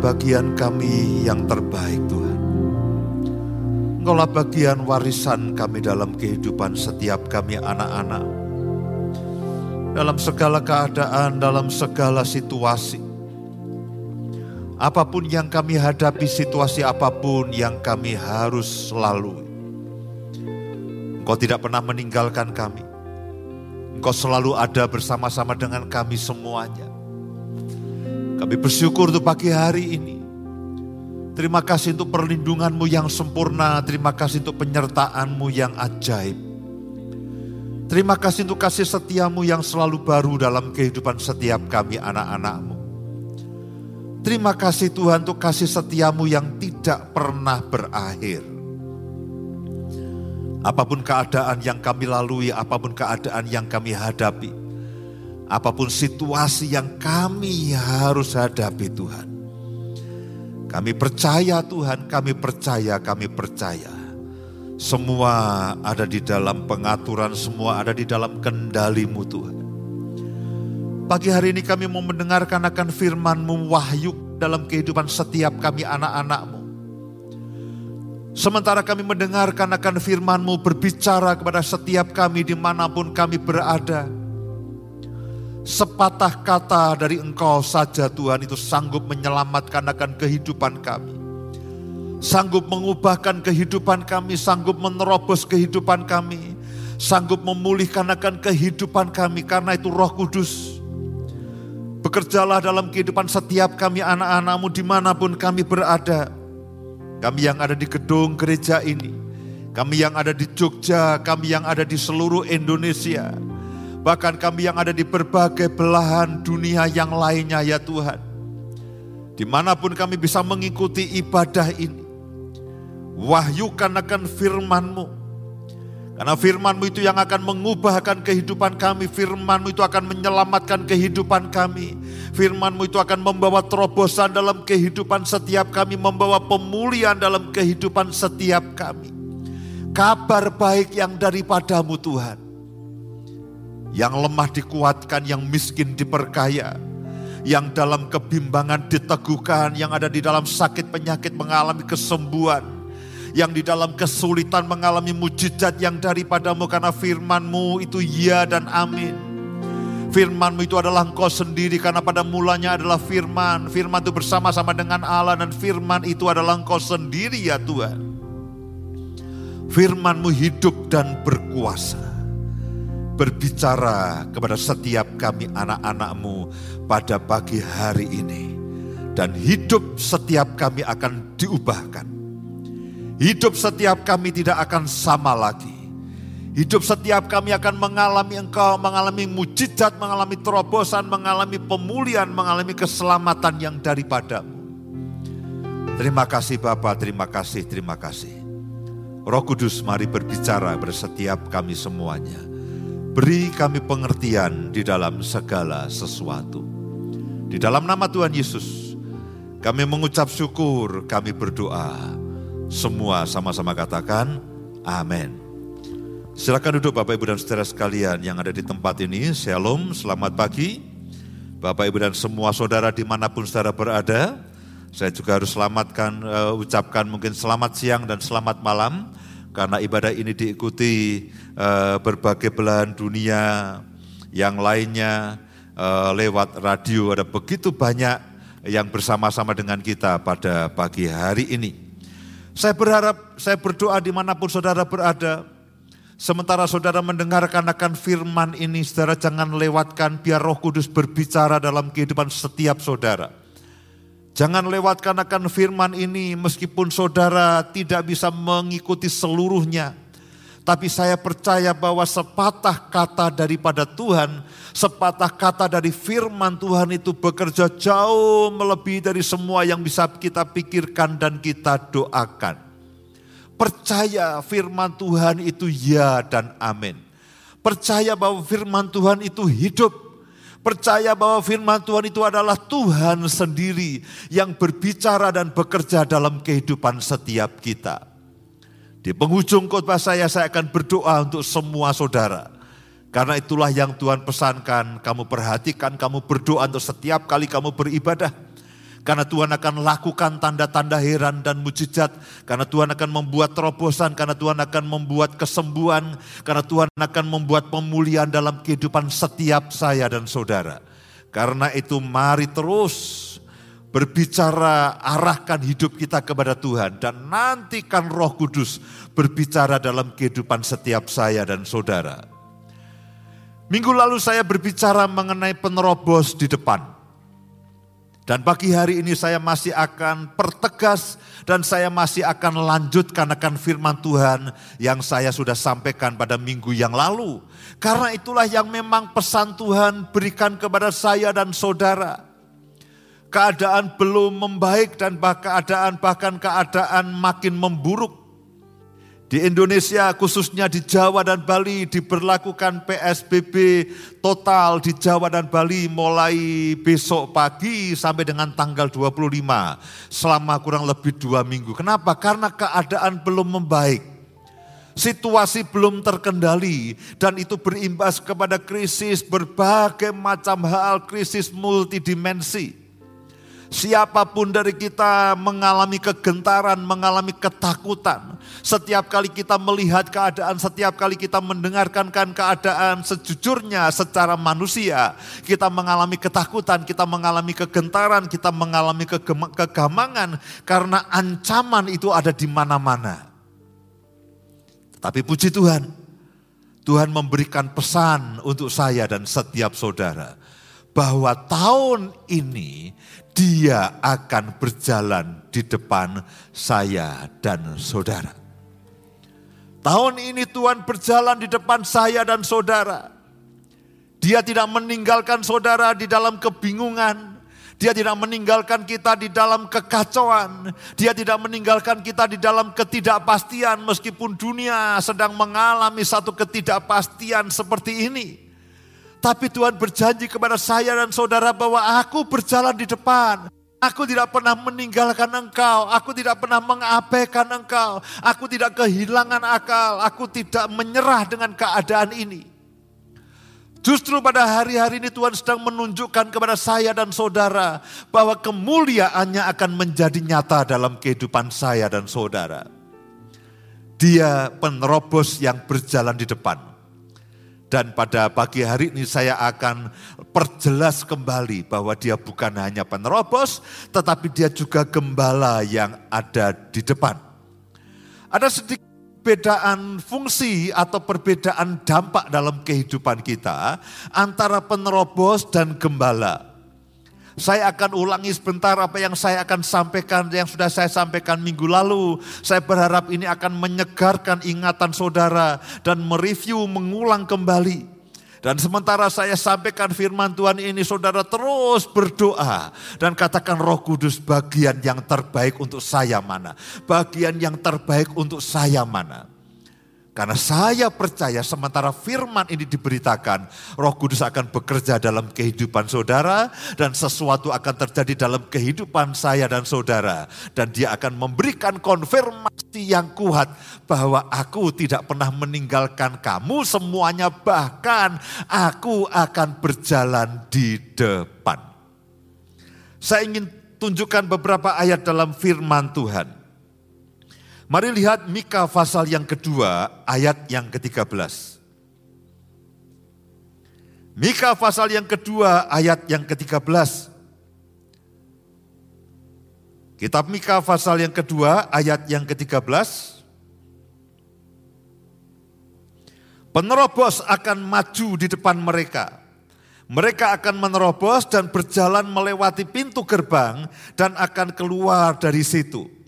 bagian kami yang terbaik. Engkaulah bagian warisan kami dalam kehidupan setiap kami anak-anak. Dalam segala keadaan, dalam segala situasi. Apa pun yang kami hadapi, situasi apa pun yang kami harus lalui. Engkau tidak pernah meninggalkan kami. Engkau selalu ada bersama-sama dengan kami semuanya. Kami bersyukur untuk pagi hari ini. Terima kasih untuk perlindunganmu yang sempurna. Terima kasih untuk penyertaanmu yang ajaib. Terima kasih untuk kasih setiamu yang selalu baru dalam kehidupan setiap kami anak-anakmu. Terima kasih Tuhan untuk kasih setiamu yang tidak pernah berakhir. Apa pun keadaan yang kami lalui, apa pun keadaan yang kami hadapi, apa pun situasi yang kami harus hadapi Tuhan. Kami percaya Tuhan, kami percaya, kami percaya. Semua ada di dalam pengaturan, semua ada di dalam kendalimu Tuhan. Pagi hari ini kami mau mendengarkan akan firman-Mu wahyu dalam kehidupan setiap kami anak-anak-Mu. Sementara kami mendengarkan akan firman-Mu berbicara kepada setiap kami di mana pun kami berada. Sepatah kata dari Engkau saja Tuhan itu sanggup menyelamatkan akan kehidupan kami. Sanggup mengubahkan kehidupan kami, sanggup menerobos kehidupan kami. Sanggup memulihkan akan kehidupan kami karena itu roh kudus Bekerjalah dalam kehidupan setiap kami anak-anakmu di mana pun kami berada. Kami yang ada di gedung gereja ini. Kami yang ada di Jogja, kami yang ada di seluruh Indonesia. Bahkan kami yang ada di berbagai belahan dunia yang lainnya ya Tuhan. Di mana pun kami bisa mengikuti ibadah ini. Wahyukan akan firman-Mu karena firmanmu itu yang akan mengubahkan kehidupan kami. Firmanmu itu akan menyelamatkan kehidupan kami. Firmanmu itu akan membawa terobosan dalam kehidupan setiap kami. Membawa pemulihan dalam kehidupan setiap kami. Kabar baik yang daripadamu Tuhan. Yang lemah dikuatkan, yang miskin diperkaya. Yang dalam kebimbangan diteguhkan, yang ada di dalam sakit penyakit mengalami kesembuhan yang di dalam kesulitan mengalami mujizat yang daripadamu karena firmanmu itu ya dan amin. Firmanmu itu adalah engkau sendiri karena pada mulanya adalah firman. Firman itu bersama-sama dengan Allah dan firman itu adalah engkau sendiri ya Tuhan. Firmanmu hidup dan berkuasa. Berbicara kepada setiap kami anak-anakmu pada pagi hari ini. Dan hidup setiap kami akan diubahkan Hidup setiap kami tidak akan sama lagi. Hidup setiap kami akan mengalami engkau, mengalami mujizat, mengalami terobosan, mengalami pemulihan, mengalami keselamatan yang daripadamu. Terima kasih Bapak, terima kasih, terima kasih. Roh Kudus mari berbicara bersetiap kami semuanya. Beri kami pengertian di dalam segala sesuatu. Di dalam nama Tuhan Yesus, kami mengucap syukur, kami berdoa. Semua sama-sama katakan amin. Silakan duduk Bapak Ibu dan Saudara sekalian yang ada di tempat ini. Shalom, selamat pagi. Bapak Ibu dan semua saudara di mana pun saudara berada. Saya juga harus selamatkan, uh, ucapkan mungkin selamat siang dan selamat malam. Karena ibadah ini diikuti uh, berbagai belahan dunia yang lainnya uh, lewat radio. Ada begitu banyak yang bersama-sama dengan kita pada pagi hari ini. Saya berharap, saya berdoa di mana pun saudara berada, sementara saudara mendengarkan akan firman ini, saudara jangan lewatkan biar roh kudus berbicara dalam kehidupan setiap saudara. Jangan lewatkan akan firman ini meskipun saudara tidak bisa mengikuti seluruhnya. Tapi saya percaya bahwa sepatah kata daripada Tuhan, sepatah kata dari firman Tuhan itu bekerja jauh melebihi dari semua yang bisa kita pikirkan dan kita doakan. Percaya firman Tuhan itu ya dan amin. Percaya bahwa firman Tuhan itu hidup. Percaya bahwa firman Tuhan itu adalah Tuhan sendiri yang berbicara dan bekerja dalam kehidupan setiap kita. Di penghujung khotbah saya, saya akan berdoa untuk semua saudara. Karena itulah yang Tuhan pesankan, kamu perhatikan, kamu berdoa untuk setiap kali kamu beribadah karena Tuhan akan lakukan tanda-tanda heran dan mujizat. Karena Tuhan akan membuat terobosan. Karena Tuhan akan membuat kesembuhan. Karena Tuhan akan membuat pemulihan dalam kehidupan setiap saya dan saudara. Karena itu mari terus berbicara arahkan hidup kita kepada Tuhan. Dan nantikan roh kudus berbicara dalam kehidupan setiap saya dan saudara. Minggu lalu saya berbicara mengenai penerobos di depan. Dan pagi hari ini saya masih akan pertegas dan saya masih akan lanjutkan akan firman Tuhan yang saya sudah sampaikan pada minggu yang lalu. Karena itulah yang memang pesan Tuhan berikan kepada saya dan saudara. Keadaan belum membaik dan bahkan keadaan bahkan keadaan makin memburuk. Di Indonesia khususnya di Jawa dan Bali diberlakukan PSBB total di Jawa dan Bali mulai besok pagi sampai dengan tanggal 25 selama kurang lebih dua minggu. Kenapa? Karena keadaan belum membaik. Situasi belum terkendali dan itu berimbas kepada krisis berbagai macam hal, krisis multidimensi. Siapa pun dari kita mengalami kegentaran, mengalami ketakutan. Setiap kali kita melihat keadaan, setiap kali kita mendengarkan keadaan sejujurnya secara manusia, kita mengalami ketakutan, kita mengalami kegentaran, kita mengalami kegamangan karena ancaman itu ada di mana-mana. Tapi puji Tuhan, Tuhan memberikan pesan untuk saya dan setiap saudara bahwa tahun ini dia akan berjalan di depan saya dan saudara. Tahun ini Tuhan berjalan di depan saya dan saudara. Dia tidak meninggalkan saudara di dalam kebingungan. Dia tidak meninggalkan kita di dalam kekacauan. Dia tidak meninggalkan kita di dalam ketidakpastian meskipun dunia sedang mengalami satu ketidakpastian seperti ini. Tapi Tuhan berjanji kepada saya dan saudara bahwa aku berjalan di depan. Aku tidak pernah meninggalkan engkau, aku tidak pernah mengabaikan engkau, aku tidak kehilangan akal, aku tidak menyerah dengan keadaan ini. Justru pada hari-hari ini Tuhan sedang menunjukkan kepada saya dan saudara bahwa kemuliaannya akan menjadi nyata dalam kehidupan saya dan saudara. Dia penerobos yang berjalan di depan. Dan pada pagi hari ini saya akan perjelas kembali bahwa dia bukan hanya penerobos, tetapi dia juga gembala yang ada di depan. Ada sedikit perbedaan fungsi atau perbedaan dampak dalam kehidupan kita antara penerobos dan gembala. Saya akan ulangi sebentar apa yang saya akan sampaikan, yang sudah saya sampaikan minggu lalu. Saya berharap ini akan menyegarkan ingatan saudara dan mereview, mengulang kembali. Dan sementara saya sampaikan firman Tuhan ini, saudara terus berdoa dan katakan Roh Kudus bagian yang terbaik untuk saya mana, bagian yang terbaik untuk saya mana. Karena saya percaya sementara firman ini diberitakan, roh kudus akan bekerja dalam kehidupan saudara dan sesuatu akan terjadi dalam kehidupan saya dan saudara. Dan dia akan memberikan konfirmasi yang kuat bahwa aku tidak pernah meninggalkan kamu semuanya bahkan aku akan berjalan di depan. Saya ingin tunjukkan beberapa ayat dalam firman Tuhan. Mari lihat Mika pasal yang kedua ayat yang ke-13. Mika pasal yang kedua ayat yang ke-13. Kitab Mika pasal yang kedua ayat yang ke-13. Penerobos akan maju di depan mereka. Mereka akan menerobos dan berjalan melewati pintu gerbang dan akan keluar dari situ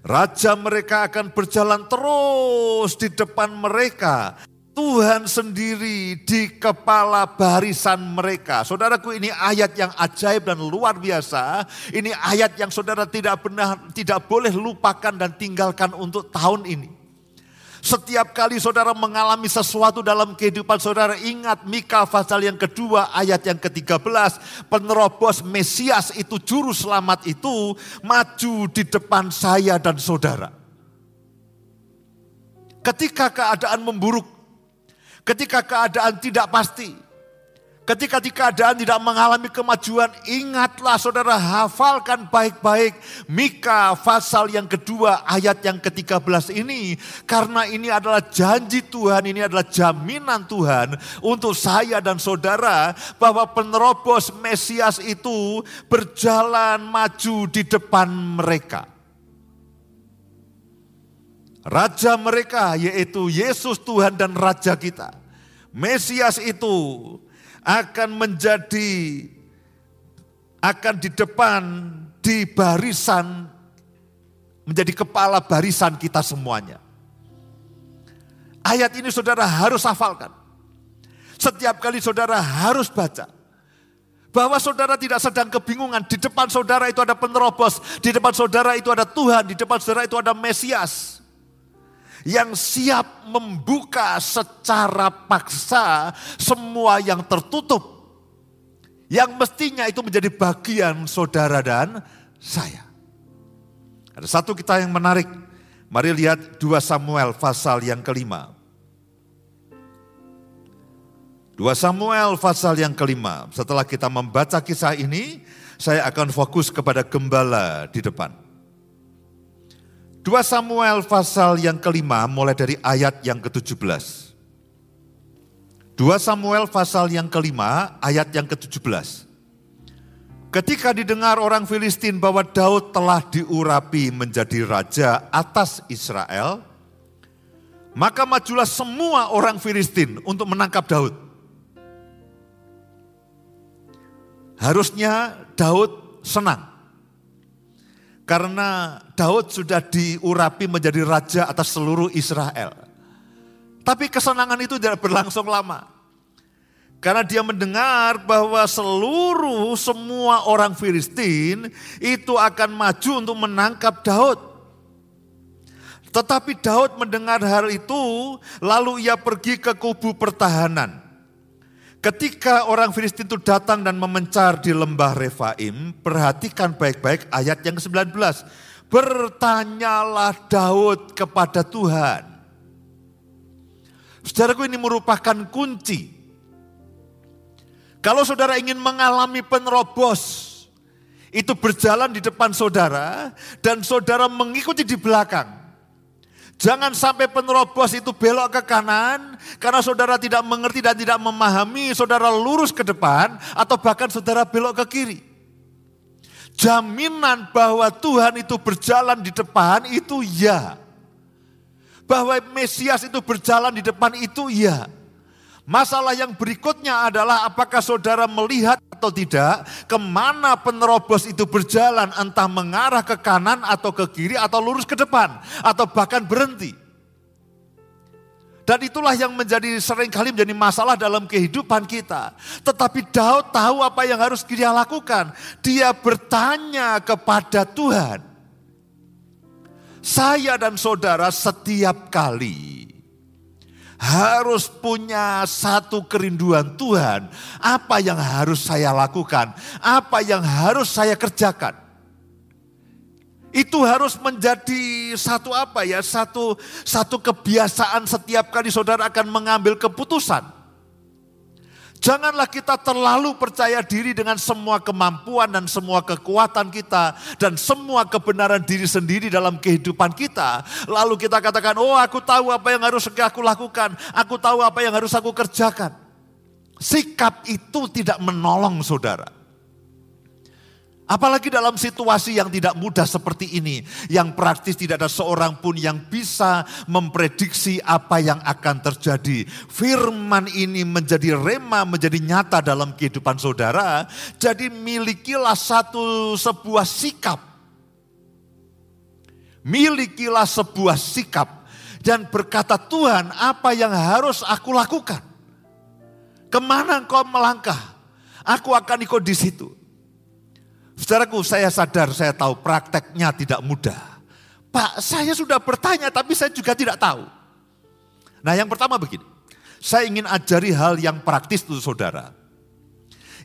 Raja mereka akan berjalan terus di depan mereka. Tuhan sendiri di kepala barisan mereka. Saudaraku ini ayat yang ajaib dan luar biasa. Ini ayat yang saudara tidak pernah tidak boleh lupakan dan tinggalkan untuk tahun ini. Setiap kali saudara mengalami sesuatu dalam kehidupan saudara, ingat Mika pasal yang kedua ayat yang ke-13. Penerobos Mesias itu juru selamat itu maju di depan saya dan saudara. Ketika keadaan memburuk, ketika keadaan tidak pasti, Ketika di keadaan tidak mengalami kemajuan, ingatlah saudara hafalkan baik-baik Mika pasal yang kedua ayat yang ke-13 ini. Karena ini adalah janji Tuhan, ini adalah jaminan Tuhan untuk saya dan saudara bahwa penerobos Mesias itu berjalan maju di depan mereka. Raja mereka yaitu Yesus Tuhan dan Raja kita. Mesias itu akan menjadi akan di depan di barisan menjadi kepala barisan kita semuanya. Ayat ini saudara harus hafalkan. Setiap kali saudara harus baca. Bahwa saudara tidak sedang kebingungan. Di depan saudara itu ada penerobos. Di depan saudara itu ada Tuhan. Di depan saudara itu ada Mesias yang siap membuka secara paksa semua yang tertutup. Yang mestinya itu menjadi bagian saudara dan saya. Ada satu kita yang menarik. Mari lihat 2 Samuel pasal yang kelima. 2 Samuel pasal yang kelima. Setelah kita membaca kisah ini, saya akan fokus kepada gembala di depan. 2 Samuel pasal yang kelima mulai dari ayat yang ke-17. 2 Samuel pasal yang kelima ayat yang ke-17. Ketika didengar orang Filistin bahwa Daud telah diurapi menjadi raja atas Israel, maka majulah semua orang Filistin untuk menangkap Daud. Harusnya Daud senang karena Daud sudah diurapi menjadi raja atas seluruh Israel. Tapi kesenangan itu tidak berlangsung lama. Karena dia mendengar bahwa seluruh semua orang Filistin itu akan maju untuk menangkap Daud. Tetapi Daud mendengar hal itu, lalu ia pergi ke kubu pertahanan. Ketika orang Filistin itu datang dan memencar di lembah Refaim, perhatikan baik-baik ayat yang ke-19. Bertanyalah Daud kepada Tuhan. Saudaraku ini merupakan kunci. Kalau saudara ingin mengalami penerobos, itu berjalan di depan saudara dan saudara mengikuti di belakang. Jangan sampai penerobos itu belok ke kanan karena saudara tidak mengerti dan tidak memahami, saudara lurus ke depan atau bahkan saudara belok ke kiri. Jaminan bahwa Tuhan itu berjalan di depan itu ya. Bahwa Mesias itu berjalan di depan itu ya. Masalah yang berikutnya adalah apakah saudara melihat atau tidak, ke mana penerobos itu berjalan, entah mengarah ke kanan atau ke kiri atau lurus ke depan, atau bahkan berhenti. Dan itulah yang menjadi sering kali menjadi masalah dalam kehidupan kita. Tetapi Daud tahu apa yang harus dia lakukan. Dia bertanya kepada Tuhan. Saya dan saudara setiap kali harus punya satu kerinduan Tuhan. Apa yang harus saya lakukan? Apa yang harus saya kerjakan? Itu harus menjadi satu apa ya? Satu satu kebiasaan setiap kali saudara akan mengambil keputusan. Janganlah kita terlalu percaya diri dengan semua kemampuan dan semua kekuatan kita dan semua kebenaran diri sendiri dalam kehidupan kita. Lalu kita katakan, "Oh, aku tahu apa yang harus aku lakukan, aku tahu apa yang harus aku kerjakan." Sikap itu tidak menolong saudara. Apalagi dalam situasi yang tidak mudah seperti ini, yang praktis tidak ada seorang pun yang bisa memprediksi apa yang akan terjadi. Firman ini menjadi rema, menjadi nyata dalam kehidupan saudara. Jadi milikilah satu sebuah sikap. Milikilah sebuah sikap dan berkata Tuhan apa yang harus aku lakukan. Ke mana engkau melangkah? Aku akan ikut di situ. Saudaraku, saya sadar, saya tahu prakteknya tidak mudah. Pak, saya sudah bertanya tapi saya juga tidak tahu. Nah yang pertama begini, saya ingin ajari hal yang praktis untuk saudara.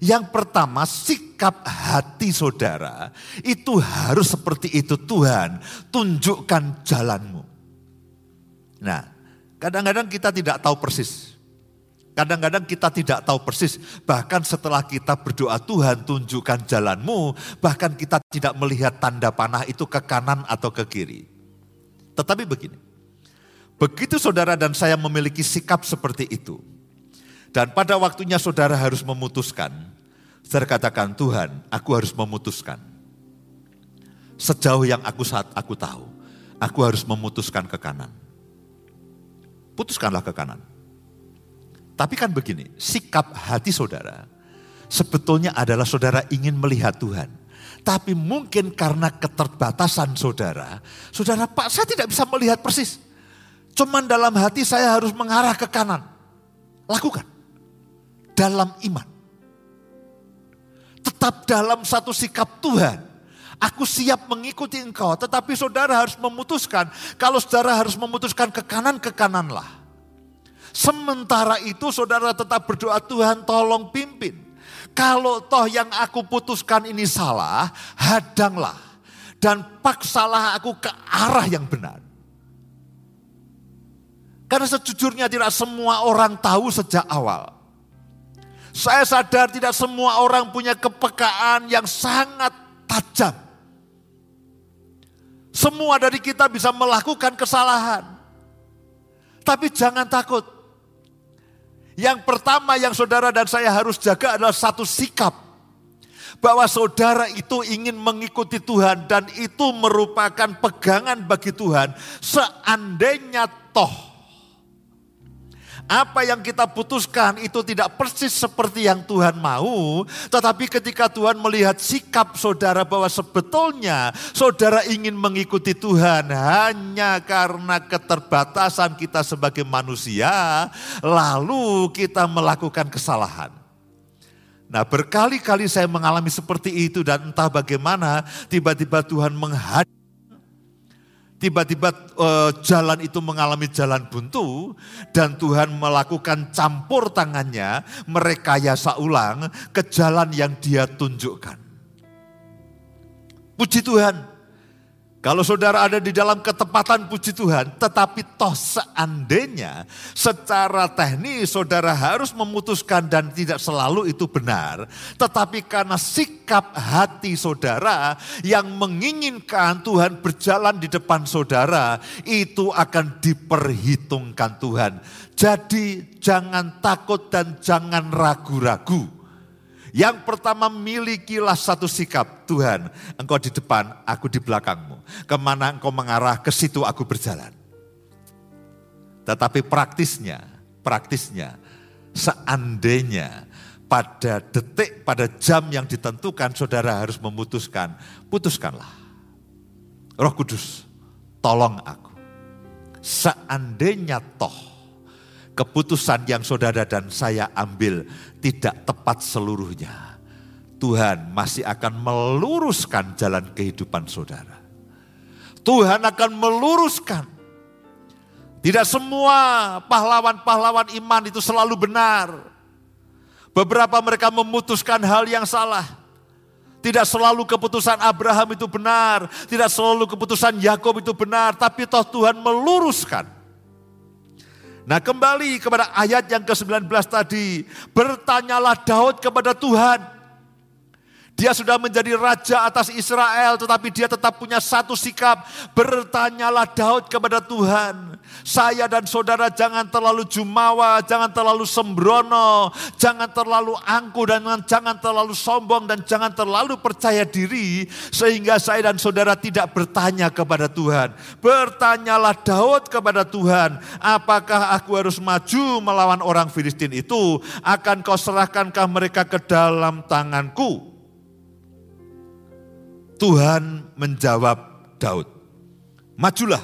Yang pertama, sikap hati saudara itu harus seperti itu Tuhan, tunjukkan jalanmu. Nah, kadang-kadang kita tidak tahu persis. Kadang-kadang kita tidak tahu persis, bahkan setelah kita berdoa Tuhan tunjukkan jalanmu, bahkan kita tidak melihat tanda panah itu ke kanan atau ke kiri. Tetapi begini, begitu saudara dan saya memiliki sikap seperti itu, dan pada waktunya saudara harus memutuskan. Saudara katakan, Tuhan aku harus memutuskan. Sejauh yang aku saat aku tahu, aku harus memutuskan ke kanan. Putuskanlah ke kanan. Tapi kan begini, sikap hati saudara sebetulnya adalah saudara ingin melihat Tuhan. Tapi mungkin karena keterbatasan saudara, saudara Pak saya tidak bisa melihat persis. Cuman dalam hati saya harus mengarah ke kanan. Lakukan dalam iman. Tetap dalam satu sikap Tuhan. Aku siap mengikuti engkau, tetapi saudara harus memutuskan. Kalau saudara harus memutuskan ke kanan, ke kananlah. Sementara itu saudara tetap berdoa Tuhan tolong pimpin. Kalau toh yang aku putuskan ini salah, hadanglah. Dan paksalah aku ke arah yang benar. Karena sejujurnya tidak semua orang tahu sejak awal. Saya sadar tidak semua orang punya kepekaan yang sangat tajam. Semua dari kita bisa melakukan kesalahan. Tapi jangan takut. Yang pertama yang saudara dan saya harus jaga adalah satu sikap. Bahwa saudara itu ingin mengikuti Tuhan dan itu merupakan pegangan bagi Tuhan. Seandainya toh apa yang kita putuskan itu tidak persis seperti yang Tuhan mau, tetapi ketika Tuhan melihat sikap saudara bahwa sebetulnya saudara ingin mengikuti Tuhan hanya karena keterbatasan kita sebagai manusia, lalu kita melakukan kesalahan. Nah berkali-kali saya mengalami seperti itu dan entah bagaimana tiba-tiba Tuhan menghadir tiba-tiba uh, jalan itu mengalami jalan buntu dan Tuhan melakukan campur tangannya merekayasa ulang ke jalan yang dia tunjukkan. Puji Tuhan, kalau saudara ada di dalam ketepatan puji Tuhan, tetapi toh seandainya secara teknis saudara harus memutuskan dan tidak selalu itu benar. Tetapi karena sikap hati saudara yang menginginkan Tuhan berjalan di depan saudara, itu akan diperhitungkan Tuhan. Jadi jangan takut dan jangan ragu-ragu yang pertama milikilah satu sikap, Tuhan engkau di depan, aku di belakangmu. Ke mana engkau mengarah, ke situ aku berjalan. Tetapi praktisnya, praktisnya seandainya pada detik, pada jam yang ditentukan saudara harus memutuskan, putuskanlah. Roh Kudus, tolong aku. Seandainya toh keputusan yang saudara dan saya ambil tidak tepat seluruhnya. Tuhan masih akan meluruskan jalan kehidupan saudara. Tuhan akan meluruskan. Tidak semua pahlawan-pahlawan iman itu selalu benar. Beberapa mereka memutuskan hal yang salah. Tidak selalu keputusan Abraham itu benar, tidak selalu keputusan Yakob itu benar, tapi toh Tuhan meluruskan. Nah kembali kepada ayat yang ke-19 tadi. Bertanyalah Daud kepada Tuhan. Dia sudah menjadi raja atas Israel, tetapi dia tetap punya satu sikap. Bertanyalah Daud kepada Tuhan. Saya dan saudara jangan terlalu jumawa, jangan terlalu sembrono, jangan terlalu angku dan jangan terlalu sombong dan jangan terlalu percaya diri sehingga saya dan saudara tidak bertanya kepada Tuhan. Bertanyalah Daud kepada Tuhan, apakah aku harus maju melawan orang Filistin itu? Akan kau serahkankah mereka ke dalam tanganku? Tuhan menjawab Daud, majulah.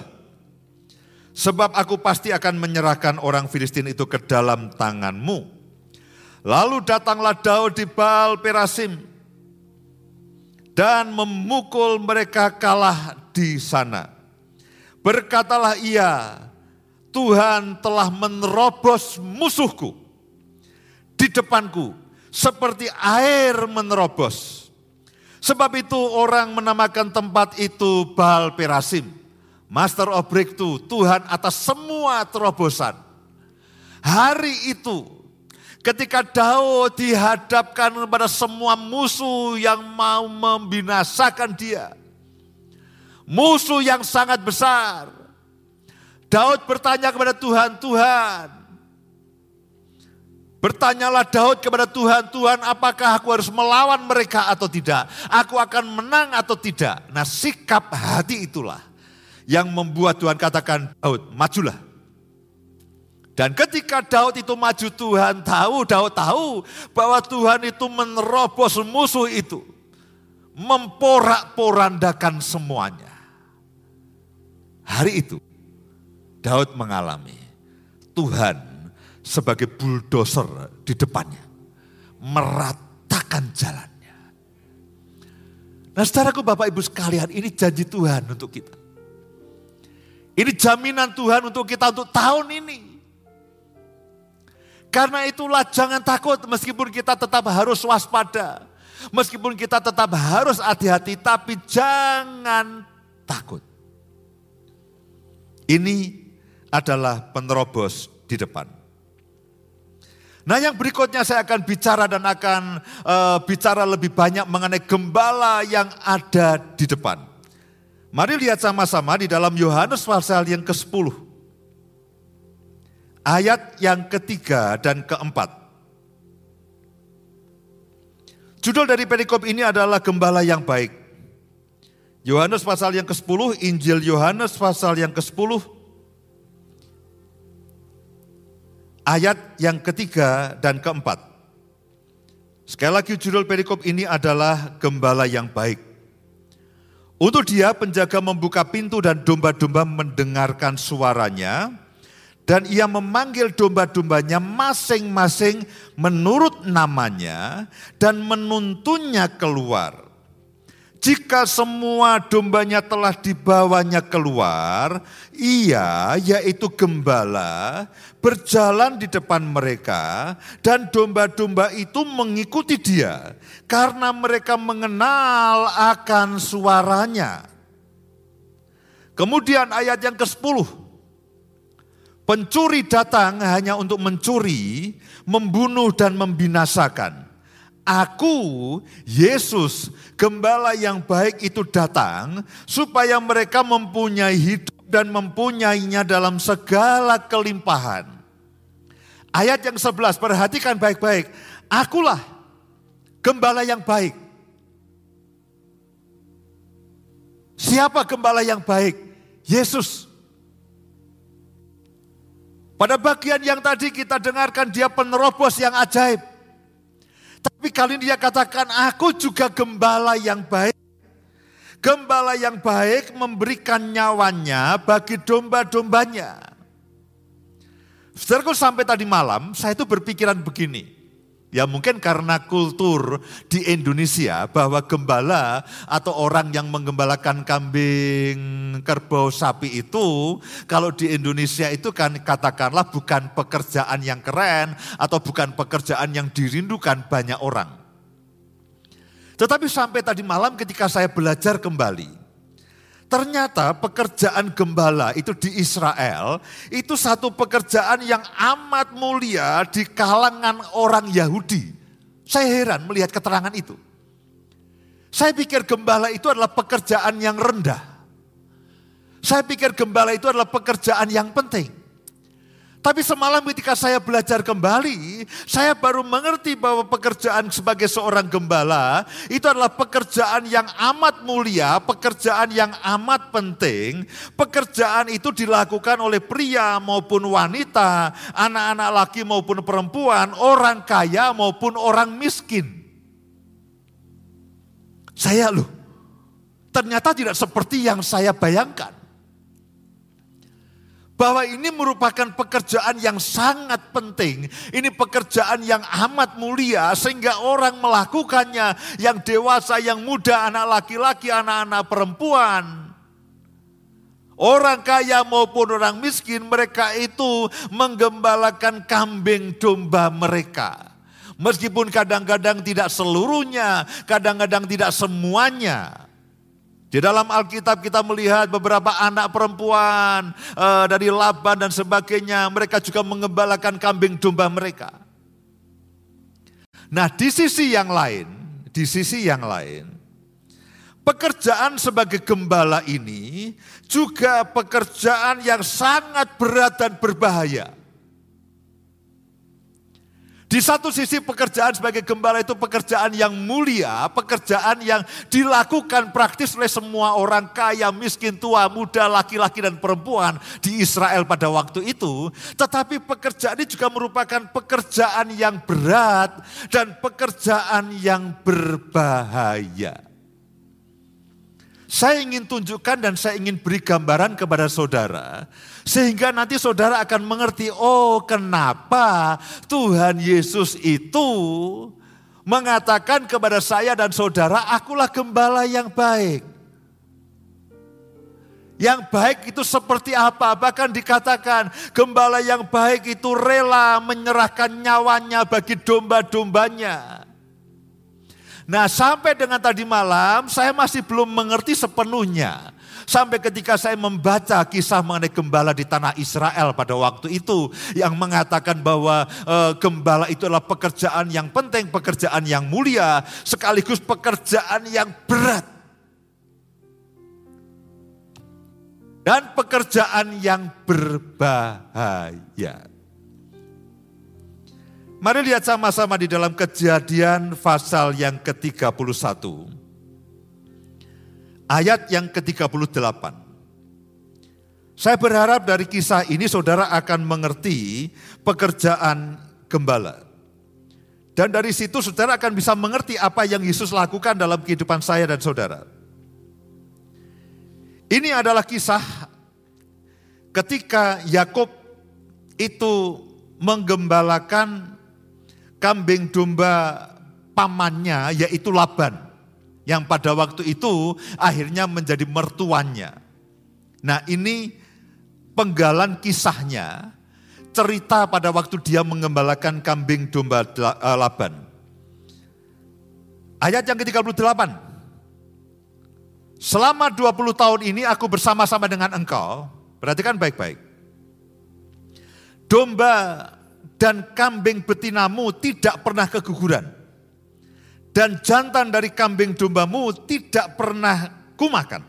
Sebab aku pasti akan menyerahkan orang Filistin itu ke dalam tanganmu. Lalu datanglah Daud di Baal Perasim dan memukul mereka kalah di sana. Berkatalah ia, Tuhan telah menerobos musuhku di depanku seperti air menerobos. Sebab itu orang menamakan tempat itu Baal Perasim. Master of Breakthrough, Tuhan atas semua terobosan. Hari itu ketika Daud dihadapkan kepada semua musuh yang mau membinasakan dia. Musuh yang sangat besar. Daud bertanya kepada Tuhan, Tuhan, Bertanyalah Daud kepada Tuhan, Tuhan apakah aku harus melawan mereka atau tidak? Aku akan menang atau tidak? Nah sikap hati itulah yang membuat Tuhan katakan, Daud majulah. Dan ketika Daud itu maju Tuhan tahu, Daud tahu bahwa Tuhan itu menerobos musuh itu. Memporak-porandakan semuanya. Hari itu Daud mengalami Tuhan sebagai bulldozer di depannya. Meratakan jalannya. Nah saudaraku Bapak Ibu sekalian ini janji Tuhan untuk kita. Ini jaminan Tuhan untuk kita untuk tahun ini. Karena itulah jangan takut meskipun kita tetap harus waspada. Meskipun kita tetap harus hati-hati tapi jangan takut. Ini adalah penerobos di depan. Nah yang berikutnya saya akan bicara dan akan uh, bicara lebih banyak mengenai gembala yang ada di depan. Mari lihat sama-sama di dalam Yohanes pasal yang ke-10. Ayat yang ketiga dan keempat. Judul dari perikop ini adalah gembala yang baik. Yohanes pasal yang ke-10, Injil Yohanes pasal yang ke-10 ayat yang ketiga dan keempat. Sekali lagi judul perikop ini adalah gembala yang baik. Untuk dia penjaga membuka pintu dan domba-domba mendengarkan suaranya. Dan ia memanggil domba-dombanya masing-masing menurut namanya dan menuntunnya keluar. Jika semua dombanya telah dibawanya keluar, ia yaitu gembala berjalan di depan mereka dan domba-domba itu mengikuti dia karena mereka mengenal akan suaranya. Kemudian ayat yang ke-10. Pencuri datang hanya untuk mencuri, membunuh dan membinasakan. Aku, Yesus, gembala yang baik itu datang supaya mereka mempunyai hidup dan mempunyainya dalam segala kelimpahan. Ayat yang 11, perhatikan baik-baik. Akulah gembala yang baik. Siapa gembala yang baik? Yesus. Pada bagian yang tadi kita dengarkan dia penerobos yang ajaib. Kali ini dia katakan, aku juga gembala yang baik. Gembala yang baik memberikan nyawanya bagi domba-dombanya. Saudaraku sampai tadi malam, saya itu berpikiran begini. Ya mungkin karena kultur di Indonesia bahwa gembala atau orang yang menggembalakan kambing, kerbau, sapi itu kalau di Indonesia itu kan katakanlah bukan pekerjaan yang keren atau bukan pekerjaan yang dirindukan banyak orang. Tetapi sampai tadi malam ketika saya belajar kembali, Ternyata pekerjaan gembala itu di Israel itu satu pekerjaan yang amat mulia di kalangan orang Yahudi. Saya heran melihat keterangan itu. Saya pikir gembala itu adalah pekerjaan yang rendah. Saya pikir gembala itu adalah pekerjaan yang penting. Tapi semalam ketika saya belajar kembali, saya baru mengerti bahwa pekerjaan sebagai seorang gembala itu adalah pekerjaan yang amat mulia, pekerjaan yang amat penting. Pekerjaan itu dilakukan oleh pria maupun wanita, anak-anak laki maupun perempuan, orang kaya maupun orang miskin. Saya loh, ternyata tidak seperti yang saya bayangkan bahwa ini merupakan pekerjaan yang sangat penting. Ini pekerjaan yang amat mulia sehingga orang melakukannya yang dewasa, yang muda, anak laki-laki, anak-anak perempuan. Orang kaya maupun orang miskin mereka itu menggembalakan kambing domba mereka. Meskipun kadang-kadang tidak seluruhnya, kadang-kadang tidak semuanya. Di dalam Alkitab kita melihat beberapa anak perempuan uh, dari Laban dan sebagainya, mereka juga mengembalakan kambing domba mereka. Nah, di sisi yang lain, di sisi yang lain, pekerjaan sebagai gembala ini juga pekerjaan yang sangat berat dan berbahaya. Di satu sisi pekerjaan sebagai gembala itu pekerjaan yang mulia, pekerjaan yang dilakukan praktis oleh semua orang kaya, miskin, tua, muda, laki-laki dan perempuan di Israel pada waktu itu. Tetapi pekerjaan ini juga merupakan pekerjaan yang berat dan pekerjaan yang berbahaya. Saya ingin tunjukkan dan saya ingin beri gambaran kepada saudara. Sehingga nanti saudara akan mengerti, oh kenapa Tuhan Yesus itu mengatakan kepada saya dan saudara, akulah gembala yang baik. Yang baik itu seperti apa? Bahkan dikatakan gembala yang baik itu rela menyerahkan nyawanya bagi domba-dombanya. Nah sampai dengan tadi malam saya masih belum mengerti sepenuhnya. Sampai ketika saya membaca kisah mengenai gembala di tanah Israel pada waktu itu. Yang mengatakan bahwa e, gembala itu adalah pekerjaan yang penting, pekerjaan yang mulia. Sekaligus pekerjaan yang berat. Dan pekerjaan yang berbahaya. Mari lihat sama-sama di dalam kejadian pasal yang ke-31. Ayat yang ke-38. Saya berharap dari kisah ini saudara akan mengerti pekerjaan gembala. Dan dari situ saudara akan bisa mengerti apa yang Yesus lakukan dalam kehidupan saya dan saudara. Ini adalah kisah ketika Yakob itu menggembalakan kambing domba pamannya yaitu Laban yang pada waktu itu akhirnya menjadi mertuannya. Nah, ini penggalan kisahnya cerita pada waktu dia mengembalakan kambing domba eh, Laban. Ayat yang ke-38. Selama 20 tahun ini aku bersama-sama dengan engkau, perhatikan baik-baik. Domba dan kambing betinamu tidak pernah keguguran. Dan jantan dari kambing dombamu tidak pernah kumakan.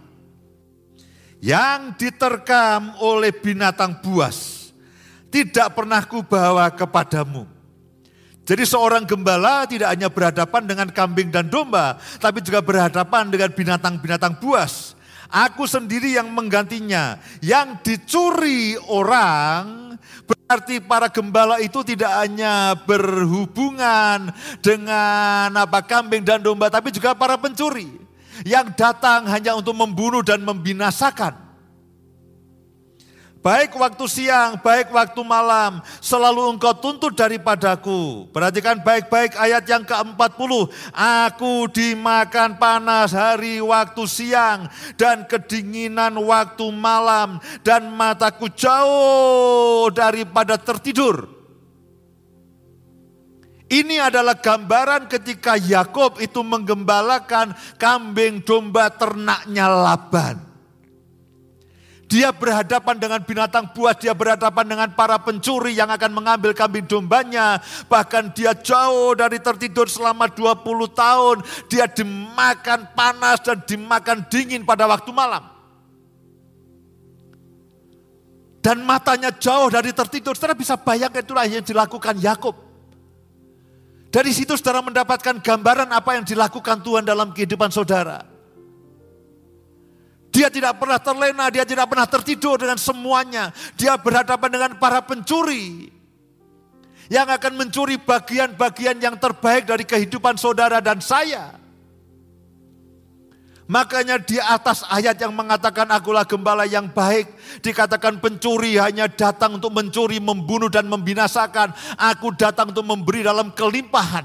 Yang diterkam oleh binatang buas tidak pernah kubawa kepadamu. Jadi seorang gembala tidak hanya berhadapan dengan kambing dan domba, tapi juga berhadapan dengan binatang-binatang buas. Aku sendiri yang menggantinya. Yang dicuri orang Berarti para gembala itu tidak hanya berhubungan dengan apa kambing dan domba, tapi juga para pencuri yang datang hanya untuk membunuh dan membinasakan. Baik waktu siang, baik waktu malam, selalu engkau tuntut daripadaku. Perhatikan baik-baik ayat yang ke-40. Aku dimakan panas hari waktu siang dan kedinginan waktu malam. Dan mataku jauh daripada tertidur. Ini adalah gambaran ketika Yakob itu menggembalakan kambing domba ternaknya Laban. Dia berhadapan dengan binatang buas, dia berhadapan dengan para pencuri yang akan mengambil kambing dombanya. Bahkan dia jauh dari tertidur selama 20 tahun. Dia dimakan panas dan dimakan dingin pada waktu malam. Dan matanya jauh dari tertidur. Saudara bisa bayangkan itulah yang dilakukan Yakub. Dari situ saudara mendapatkan gambaran apa yang dilakukan Tuhan dalam kehidupan saudara. Dia tidak pernah terlena, dia tidak pernah tertidur dengan semuanya. Dia berhadapan dengan para pencuri yang akan mencuri bagian-bagian yang terbaik dari kehidupan saudara dan saya. Makanya di atas ayat yang mengatakan akulah gembala yang baik. Dikatakan pencuri hanya datang untuk mencuri, membunuh dan membinasakan. Aku datang untuk memberi dalam kelimpahan.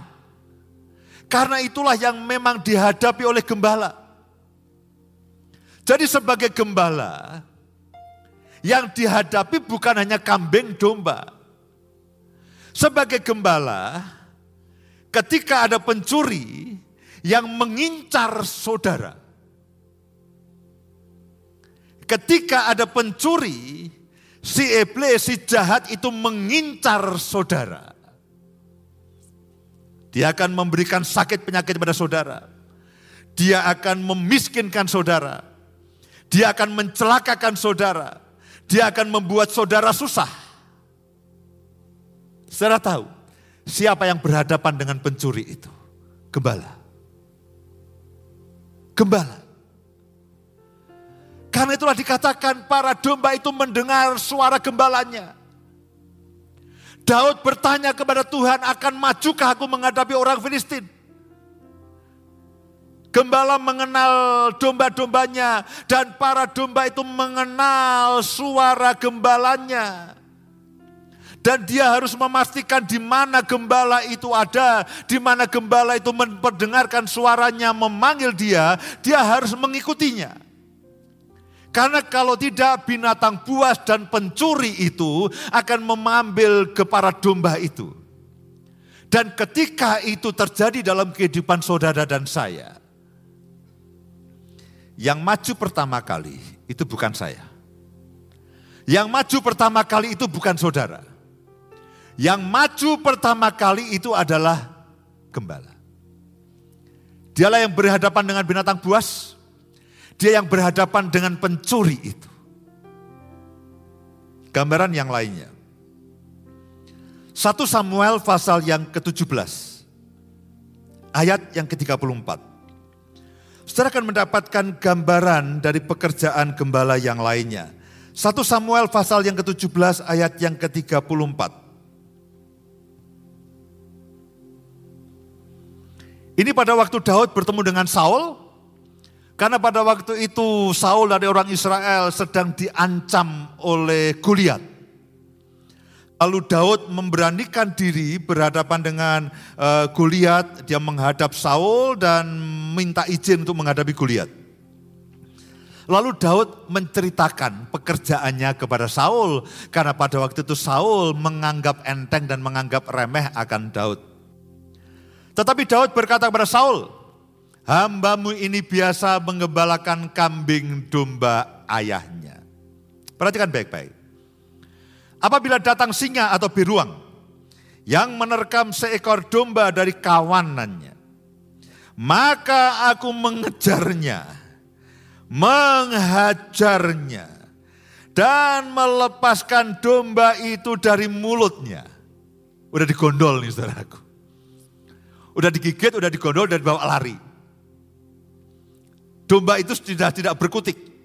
Karena itulah yang memang dihadapi oleh gembala. Jadi sebagai gembala, yang dihadapi bukan hanya kambing domba. Sebagai gembala, ketika ada pencuri yang mengincar saudara, ketika ada pencuri, si iblis, si jahat itu mengincar saudara. Dia akan memberikan sakit penyakit pada saudara. Dia akan memiskinkan saudara. Dia akan mencelakakan saudara. Dia akan membuat saudara susah. Saudara tahu siapa yang berhadapan dengan pencuri itu? Gembala. Gembala. Karena itulah dikatakan para domba itu mendengar suara gembalanya. Daud bertanya kepada Tuhan, akan majukah aku menghadapi orang Filistin? Gembala mengenal domba-dombanya dan para domba itu mengenal suara gembalanya. Dan dia harus memastikan di mana gembala itu ada, di mana gembala itu mendengarkan suaranya memanggil dia, dia harus mengikutinya. Karena kalau tidak binatang buas dan pencuri itu akan mengambil ke para domba itu. Dan ketika itu terjadi dalam kehidupan saudara dan saya, yang maju pertama kali itu bukan saya. Yang maju pertama kali itu bukan saudara. Yang maju pertama kali itu adalah gembala. Dialah yang berhadapan dengan binatang buas. Dia yang berhadapan dengan pencuri itu. Gambaran yang lainnya. 1 Samuel pasal yang ke-17. Ayat yang ke-34. Saudara akan mendapatkan gambaran dari pekerjaan gembala yang lainnya. 1 Samuel pasal yang ke-17 ayat yang ke-34. Ini pada waktu Daud bertemu dengan Saul, karena pada waktu itu Saul dari orang Israel sedang diancam oleh Goliat. Lalu Daud memberanikan diri berhadapan dengan uh, Goliat, dia menghadap Saul dan minta izin untuk menghadapi Goliat. Lalu Daud menceritakan pekerjaannya kepada Saul karena pada waktu itu Saul menganggap enteng dan menganggap remeh akan Daud. Tetapi Daud berkata kepada Saul, hambamu ini biasa mengembalakan kambing domba ayahnya. Perhatikan baik-baik. Apabila datang singa atau beruang yang menerkam seekor domba dari kawanannya, maka aku mengejarnya, menghajarnya, dan melepaskan domba itu dari mulutnya. Udah digondol nih saudaraku. Udah digigit, udah digondol dan bawa lari. Domba itu sudah tidak berkutik.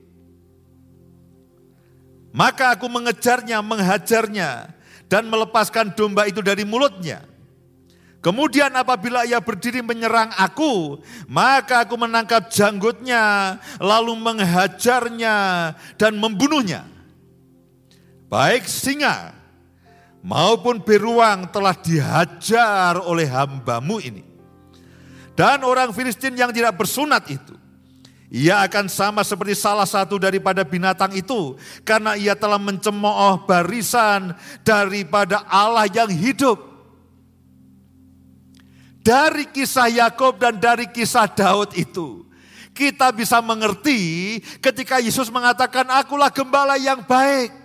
Maka aku mengejarnya, menghajarnya, dan melepaskan domba itu dari mulutnya. Kemudian apabila ia berdiri menyerang aku, maka aku menangkap janggutnya, lalu menghajarnya dan membunuhnya. Baik singa maupun beruang telah dihajar oleh hambamu ini. Dan orang Filistin yang tidak bersunat itu, ia akan sama seperti salah satu daripada binatang itu, karena ia telah mencemooh barisan daripada Allah yang hidup. Dari kisah Yakub dan dari kisah Daud itu, kita bisa mengerti ketika Yesus mengatakan, "Akulah gembala yang baik."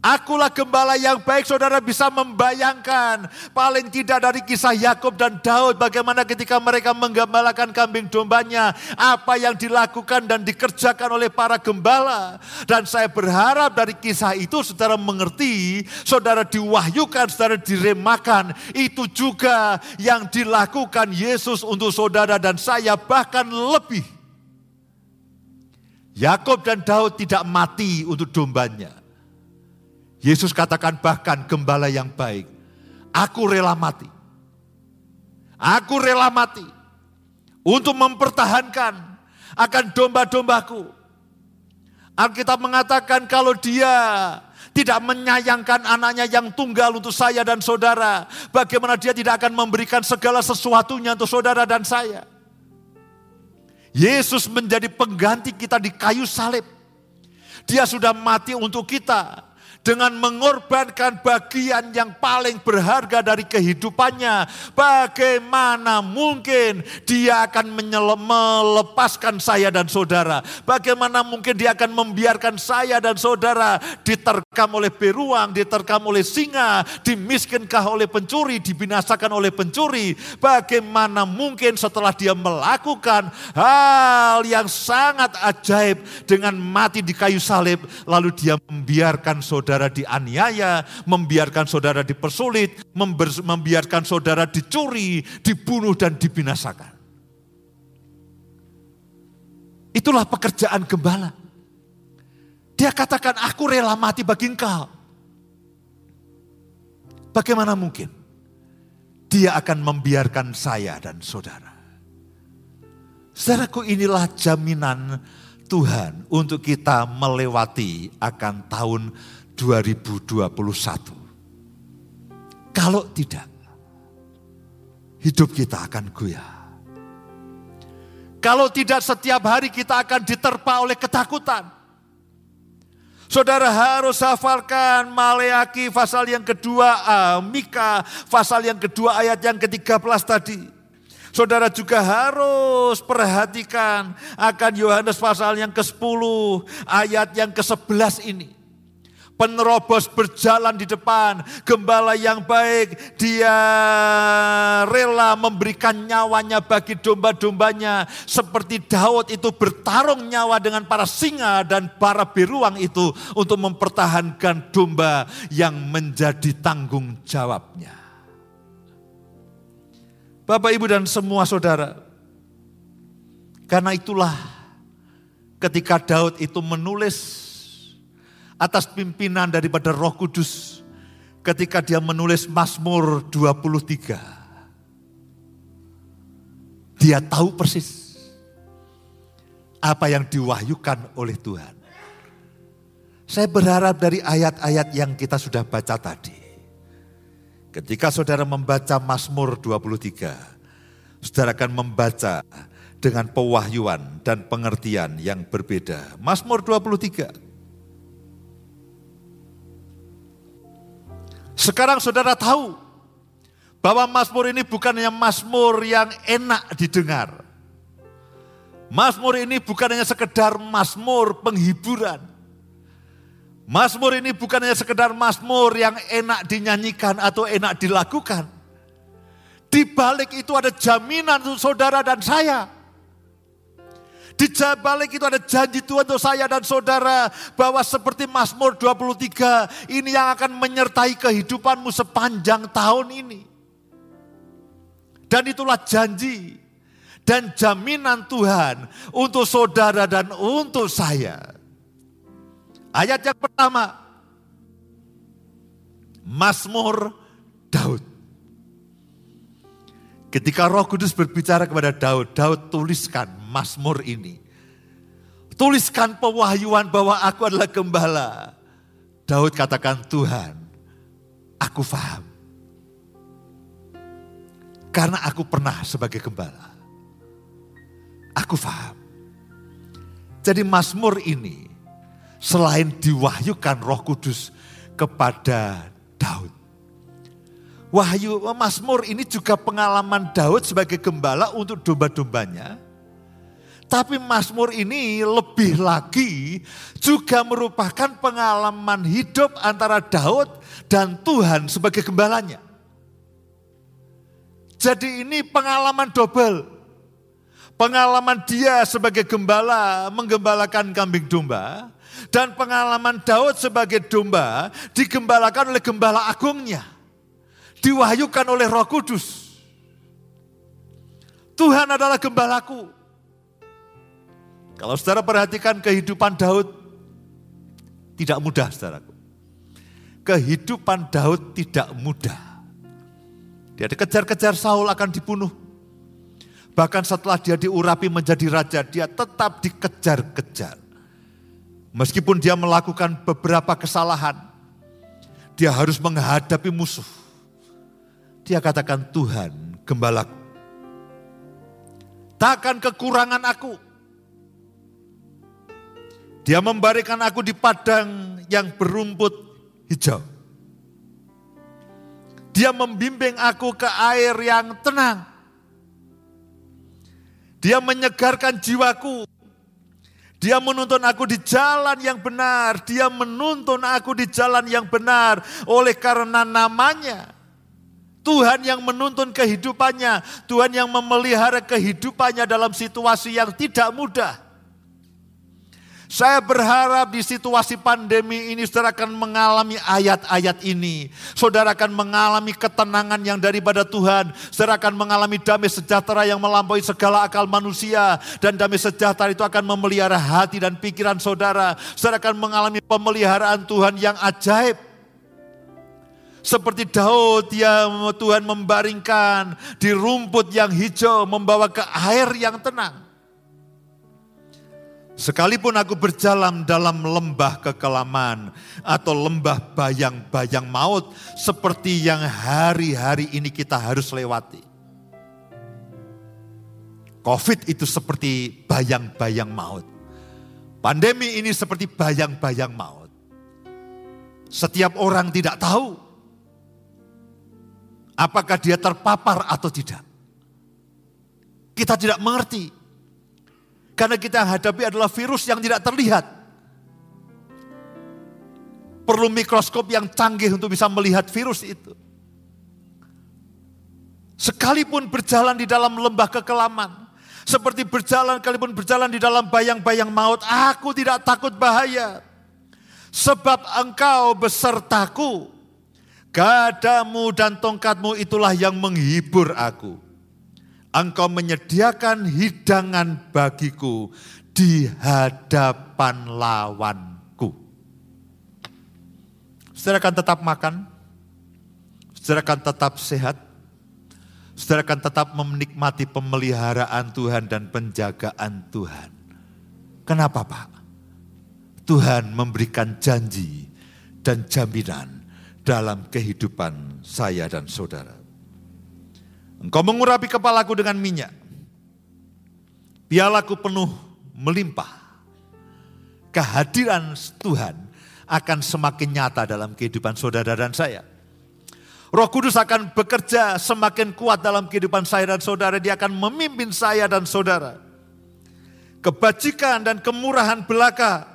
Akulah gembala yang baik, saudara bisa membayangkan. Paling tidak dari kisah Yakub dan Daud, bagaimana ketika mereka menggembalakan kambing dombanya, apa yang dilakukan dan dikerjakan oleh para gembala. Dan saya berharap dari kisah itu saudara mengerti, saudara diwahyukan, saudara diremakan. Itu juga yang dilakukan Yesus untuk saudara dan saya, bahkan lebih. Yakub dan Daud tidak mati untuk dombanya Yesus katakan bahkan gembala yang baik. Aku rela mati. Aku rela mati. Untuk mempertahankan akan domba-dombaku. Alkitab mengatakan kalau dia tidak menyayangkan anaknya yang tunggal untuk saya dan saudara. Bagaimana dia tidak akan memberikan segala sesuatunya untuk saudara dan saya. Yesus menjadi pengganti kita di kayu salib Dia sudah mati untuk kita dengan mengorbankan bagian yang paling berharga dari kehidupannya. Bagaimana mungkin dia akan melepaskan saya dan saudara? Bagaimana mungkin dia akan membiarkan saya dan saudara diterkam oleh beruang, diterkam oleh singa, dimiskinkah oleh pencuri, dibinasakan oleh pencuri? Bagaimana mungkin setelah dia melakukan hal yang sangat ajaib dengan mati di kayu salib, lalu dia membiarkan saudara saudara dianiaya, membiarkan saudara dipersulit, membiarkan saudara dicuri, dibunuh dan dibinasakan. Itulah pekerjaan gembala. Dia katakan, aku rela mati bagi engkau. Bagaimana mungkin? Dia akan membiarkan saya dan saudara. Saudaraku inilah jaminan Tuhan untuk kita melewati akan tahun 2021. Kalau tidak, hidup kita akan goyah. Kalau tidak setiap hari kita akan diterpa oleh ketakutan. Saudara harus hafalkan Maleaki pasal yang kedua, Mika pasal yang kedua ayat yang ke-13 tadi. Saudara juga harus perhatikan akan Yohanes pasal yang ke-10 ayat yang ke-11 ini penerobos berjalan di depan, gembala yang baik, dia rela memberikan nyawanya bagi domba-dombanya, seperti Daud itu bertarung nyawa dengan para singa dan para beruang itu untuk mempertahankan domba yang menjadi tanggung jawabnya. Bapak, Ibu, dan semua saudara, karena itulah ketika Daud itu menulis atas pimpinan daripada Roh Kudus ketika dia menulis Mazmur 23. Dia tahu persis apa yang diwahyukan oleh Tuhan. Saya berharap dari ayat-ayat yang kita sudah baca tadi. Ketika saudara membaca Mazmur 23, saudara akan membaca dengan pewahyuan dan pengertian yang berbeda. Mazmur 23 Sekarang saudara tahu bahwa Mazmur ini bukan hanya Mazmur yang enak didengar. Mazmur ini bukan hanya sekedar Mazmur penghiburan. Mazmur ini bukan hanya sekedar Mazmur yang enak dinyanyikan atau enak dilakukan. Di balik itu ada jaminan untuk saudara dan saya. Di balik itu ada janji Tuhan untuk saya dan saudara bahwa seperti Mazmur 23 ini yang akan menyertai kehidupanmu sepanjang tahun ini. Dan itulah janji dan jaminan Tuhan untuk saudara dan untuk saya. Ayat yang pertama, Mazmur Daud. Ketika Roh Kudus berbicara kepada Daud, Daud tuliskan Mazmur ini. Tuliskan pewahyuan bahwa aku adalah gembala. Daud katakan, Tuhan, aku faham. Karena aku pernah sebagai gembala. Aku faham. Jadi Mazmur ini selain diwahyukan roh kudus kepada Daud. Wahyu Mazmur ini juga pengalaman Daud sebagai gembala untuk domba-dombanya tapi Mazmur ini lebih lagi juga merupakan pengalaman hidup antara Daud dan Tuhan sebagai gembalanya. Jadi ini pengalaman double. Pengalaman dia sebagai gembala menggembalakan kambing domba. Dan pengalaman Daud sebagai domba digembalakan oleh gembala agungnya. Diwahyukan oleh roh kudus. Tuhan adalah gembalaku kalau saudara perhatikan kehidupan Daud, tidak mudah saudaraku. Kehidupan Daud tidak mudah. Dia dikejar-kejar Saul akan dibunuh. Bahkan setelah dia diurapi menjadi raja, dia tetap dikejar-kejar. Meskipun dia melakukan beberapa kesalahan, dia harus menghadapi musuh. Dia katakan, Tuhan gembalaku. Takkan kekurangan aku Dia membarikan aku di padang yang berumput hijau. Dia membimbing aku ke air yang tenang. Dia menyegarkan jiwaku. Dia menuntun aku di jalan yang benar. Dia menuntun aku di jalan yang benar. Oleh karena namanya. Tuhan yang menuntun kehidupannya. Tuhan yang memelihara kehidupannya dalam situasi yang tidak mudah. Saya berharap di situasi pandemi ini saudara akan mengalami ayat-ayat ini. Saudara akan mengalami ketenangan yang daripada Tuhan. Saudara akan mengalami damai sejahtera yang melampaui segala akal manusia. Dan damai sejahtera itu akan memelihara hati dan pikiran saudara. Saudara akan mengalami pemeliharaan Tuhan yang ajaib. Seperti Daud yang Tuhan membaringkan di rumput yang hijau membawa ke air yang tenang. Sekalipun aku berjalan dalam lembah kekelaman atau lembah bayang-bayang maut seperti yang hari-hari ini kita harus lewati. Covid itu seperti bayang-bayang maut. Pandemi ini seperti bayang-bayang maut. Setiap orang tidak tahu apakah dia terpapar atau tidak. Kita tidak mengerti karena kita hadapi adalah virus yang tidak terlihat. Perlu mikroskop yang canggih untuk bisa melihat virus itu. Sekalipun berjalan di dalam lembah kekelaman, seperti berjalan, kalipun berjalan di dalam bayang-bayang maut, aku tidak takut bahaya. Sebab engkau besertaku, gadamu dan tongkatmu itulah yang menghibur aku. Engkau menyediakan hidangan bagiku di hadapan lawanku. Saudara akan tetap makan, saudara akan tetap sehat, saudara akan tetap menikmati pemeliharaan Tuhan dan penjagaan Tuhan. Kenapa Pak? Tuhan memberikan janji dan jaminan dalam kehidupan saya dan saudara. Engkau mengurapi kepalaku dengan minyak. Pialaku penuh melimpah. Kehadiran Tuhan akan semakin nyata dalam kehidupan saudara dan saya. Roh Kudus akan bekerja semakin kuat dalam kehidupan saya dan saudara. Dia akan memimpin saya dan saudara. Kebajikan dan kemurahan belaka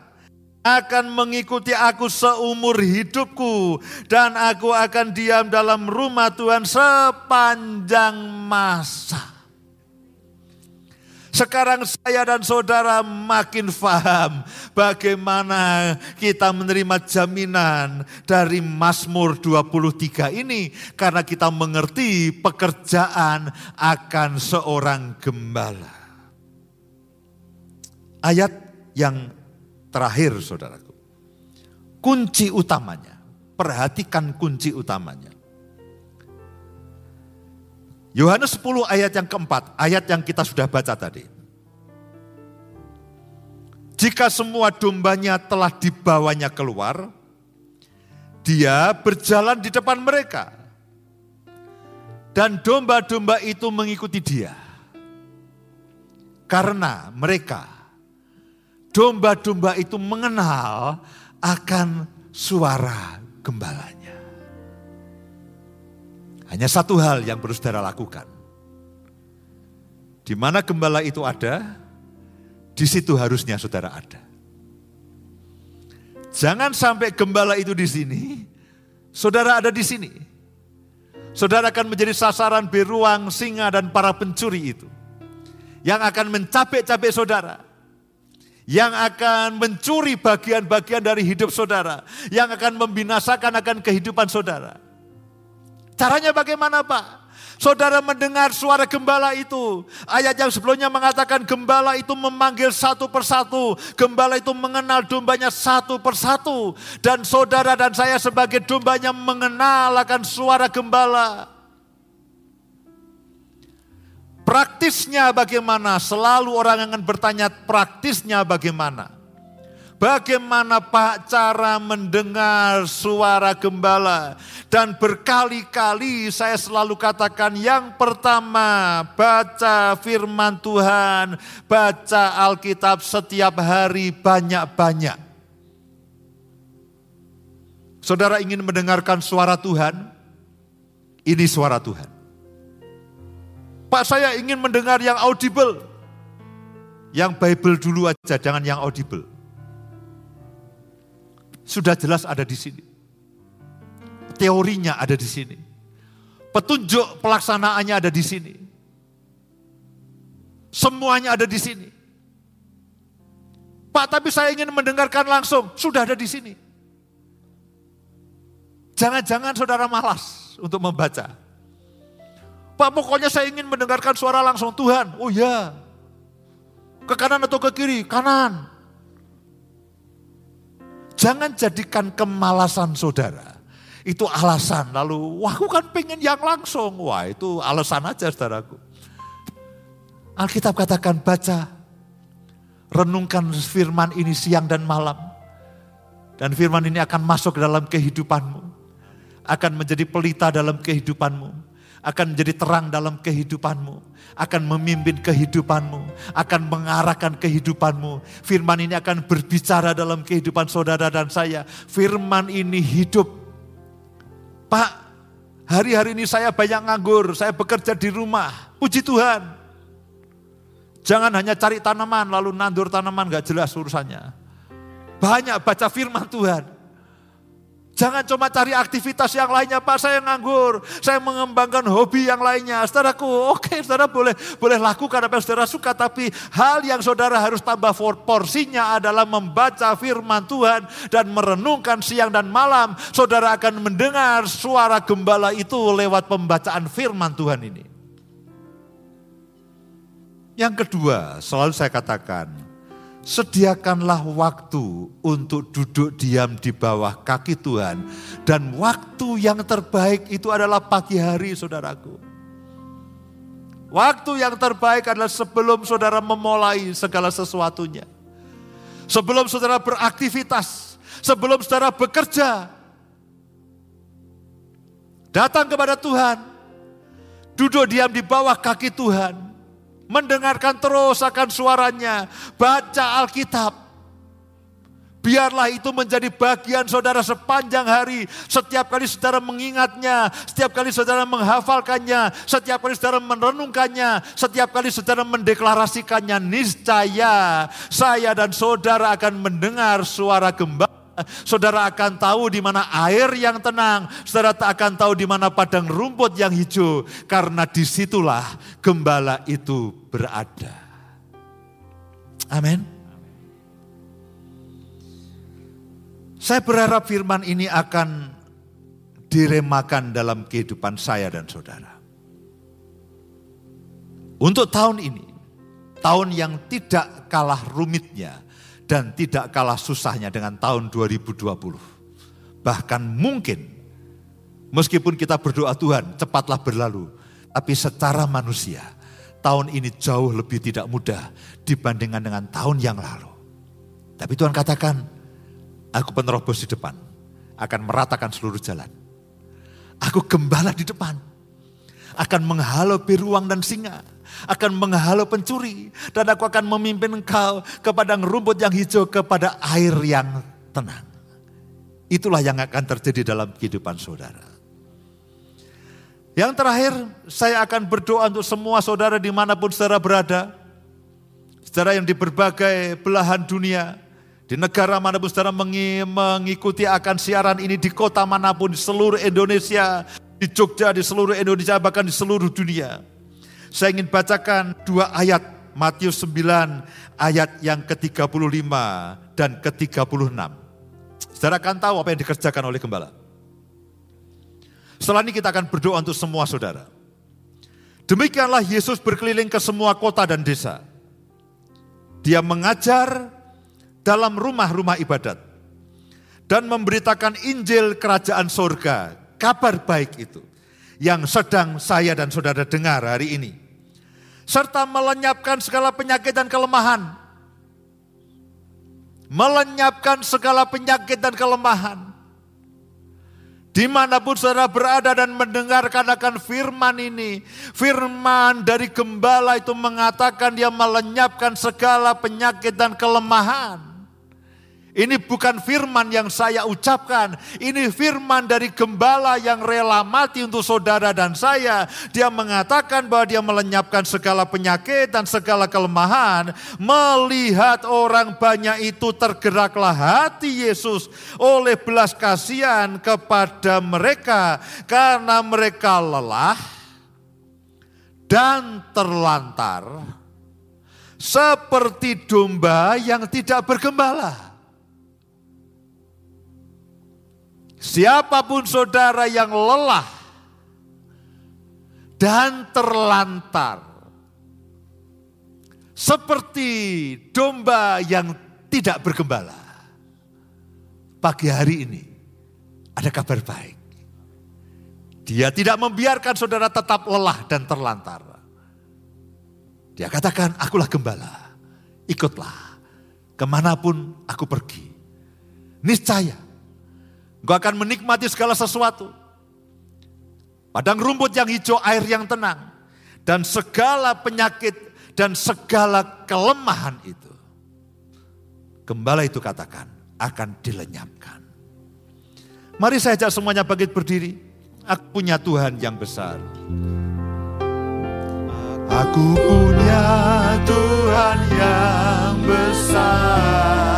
akan mengikuti aku seumur hidupku dan aku akan diam dalam rumah Tuhan sepanjang masa. Sekarang saya dan saudara makin faham bagaimana kita menerima jaminan dari Mazmur 23 ini karena kita mengerti pekerjaan akan seorang gembala. Ayat yang terakhir saudaraku. Kunci utamanya, perhatikan kunci utamanya. Yohanes 10 ayat yang keempat, ayat yang kita sudah baca tadi. Jika semua dombanya telah dibawanya keluar, dia berjalan di depan mereka. Dan domba-domba itu mengikuti dia. Karena mereka domba-domba itu mengenal akan suara gembalanya. Hanya satu hal yang perlu saudara lakukan. Di mana gembala itu ada, di situ harusnya saudara ada. Jangan sampai gembala itu di sini, saudara ada di sini. Saudara akan menjadi sasaran beruang, singa, dan para pencuri itu. Yang akan mencapek-capek saudara yang akan mencuri bagian-bagian dari hidup saudara, yang akan membinasakan akan kehidupan saudara. Caranya bagaimana Pak? Saudara mendengar suara gembala itu. Ayat yang sebelumnya mengatakan gembala itu memanggil satu persatu. Gembala itu mengenal dombanya satu persatu. Dan saudara dan saya sebagai dombanya mengenal akan suara gembala. Praktisnya bagaimana? Selalu orang akan bertanya praktisnya bagaimana. Bagaimana Pak cara mendengar suara gembala? Dan berkali-kali saya selalu katakan yang pertama baca firman Tuhan, baca Alkitab setiap hari banyak-banyak. Saudara ingin mendengarkan suara Tuhan? Ini suara Tuhan. Pak saya ingin mendengar yang audible. Yang Bible dulu aja, jangan yang audible. Sudah jelas ada di sini. Teorinya ada di sini. Petunjuk pelaksanaannya ada di sini. Semuanya ada di sini. Pak, tapi saya ingin mendengarkan langsung. Sudah ada di sini. Jangan-jangan saudara malas untuk membaca. Pak pokoknya saya ingin mendengarkan suara langsung Tuhan. Oh ya. Ke kanan atau ke kiri? Kanan. Jangan jadikan kemalasan saudara. Itu alasan. Lalu, wah aku kan pengen yang langsung. Wah itu alasan aja saudaraku. Alkitab katakan baca. Renungkan firman ini siang dan malam. Dan firman ini akan masuk ke dalam kehidupanmu akan menjadi pelita dalam kehidupanmu, akan menjadi terang dalam kehidupanmu, akan memimpin kehidupanmu, akan mengarahkan kehidupanmu. Firman ini akan berbicara dalam kehidupan saudara dan saya. Firman ini hidup. Pak, hari-hari ini saya banyak nganggur, saya bekerja di rumah. Puji Tuhan. Jangan hanya cari tanaman lalu nandur tanaman gak jelas urusannya. Banyak baca firman Tuhan. Jangan cuma cari aktivitas yang lainnya, Pak saya nganggur, saya mengembangkan hobi yang lainnya. Saudaraku, oke saudara boleh boleh lakukan apa yang saudara suka, tapi hal yang saudara harus tambah porsinya adalah membaca firman Tuhan dan merenungkan siang dan malam. Saudara akan mendengar suara gembala itu lewat pembacaan firman Tuhan ini. Yang kedua, selalu saya katakan, Sediakanlah waktu untuk duduk diam di bawah kaki Tuhan. Dan waktu yang terbaik itu adalah pagi hari saudaraku. Waktu yang terbaik adalah sebelum saudara memulai segala sesuatunya. Sebelum saudara beraktivitas, sebelum saudara bekerja. Datang kepada Tuhan, duduk diam di bawah kaki Tuhan mendengarkan terus akan suaranya, baca Alkitab. Biarlah itu menjadi bagian saudara sepanjang hari. Setiap kali saudara mengingatnya, setiap kali saudara menghafalkannya, setiap kali saudara merenungkannya, setiap kali saudara mendeklarasikannya, niscaya saya dan saudara akan mendengar suara gembala Saudara akan tahu di mana air yang tenang. Saudara tak akan tahu di mana padang rumput yang hijau. Karena di situlah gembala itu berada. Amin. Saya berharap firman ini akan diremakan dalam kehidupan saya dan saudara. Untuk tahun ini, tahun yang tidak kalah rumitnya, dan tidak kalah susahnya dengan tahun 2020. Bahkan mungkin meskipun kita berdoa Tuhan cepatlah berlalu, tapi secara manusia tahun ini jauh lebih tidak mudah dibandingkan dengan tahun yang lalu. Tapi Tuhan katakan, aku penerobos di depan, akan meratakan seluruh jalan. Aku gembala di depan, akan menghalau beruang dan singa akan menghalau pencuri dan aku akan memimpin engkau ke padang rumput yang hijau kepada air yang tenang. Itulah yang akan terjadi dalam kehidupan saudara. Yang terakhir, saya akan berdoa untuk semua saudara di mana pun saudara berada. Saudara yang di berbagai belahan dunia, di negara mana pun saudara mengikuti akan siaran ini di kota mana pun di seluruh Indonesia, di Jogja, di seluruh Indonesia, bahkan di seluruh dunia. Saya ingin bacakan dua ayat Matius 9 ayat yang ke-35 dan ke-36. Saudara akan tahu apa yang dikerjakan oleh gembala. Setelah ini kita akan berdoa untuk semua saudara. Demikianlah Yesus berkeliling ke semua kota dan desa. Dia mengajar dalam rumah-rumah ibadat dan memberitakan Injil kerajaan sorga, kabar baik itu yang sedang saya dan saudara dengar hari ini serta melenyapkan segala penyakit dan kelemahan. melenyapkan segala penyakit dan kelemahan. Di mana pun saudara berada dan mendengarkan akan firman ini. Firman dari gembala itu mengatakan dia melenyapkan segala penyakit dan kelemahan. Ini bukan firman yang saya ucapkan. Ini firman dari gembala yang rela mati untuk saudara dan saya. Dia mengatakan bahwa dia melenyapkan segala penyakit dan segala kelemahan. Melihat orang banyak itu tergeraklah hati Yesus oleh belas kasihan kepada mereka. Karena mereka lelah dan terlantar seperti domba yang tidak bergembala. Siapa pun saudara yang lelah dan terlantar, seperti domba yang tidak bergembala. Pagi hari ini ada kabar baik. Dia tidak membiarkan saudara tetap lelah dan terlantar. Dia katakan, akulah gembala, ikutlah ke mana pun aku pergi. Niscaya Engkau akan menikmati segala sesuatu. Padang rumput yang hijau, air yang tenang. Dan segala penyakit dan segala kelemahan itu. Gembala itu katakan akan dilenyapkan. Mari saya ajak semuanya bangkit berdiri. Aku punya Tuhan yang besar. Aku punya Tuhan yang besar.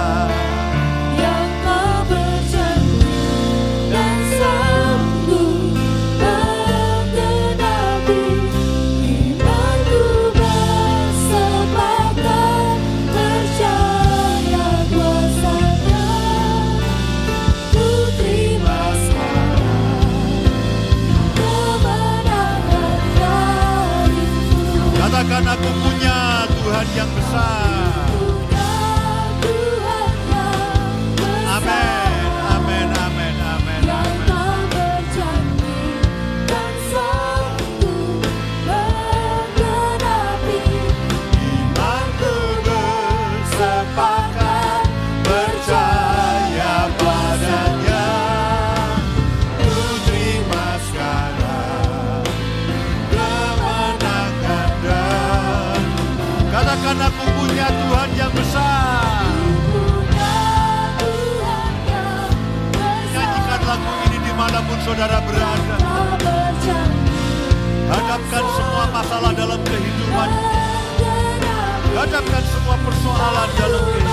Punya Tuhan Hadapkan semua masalah dalam kehidupan. Hadapkan semua persoalan dalam kehidupan.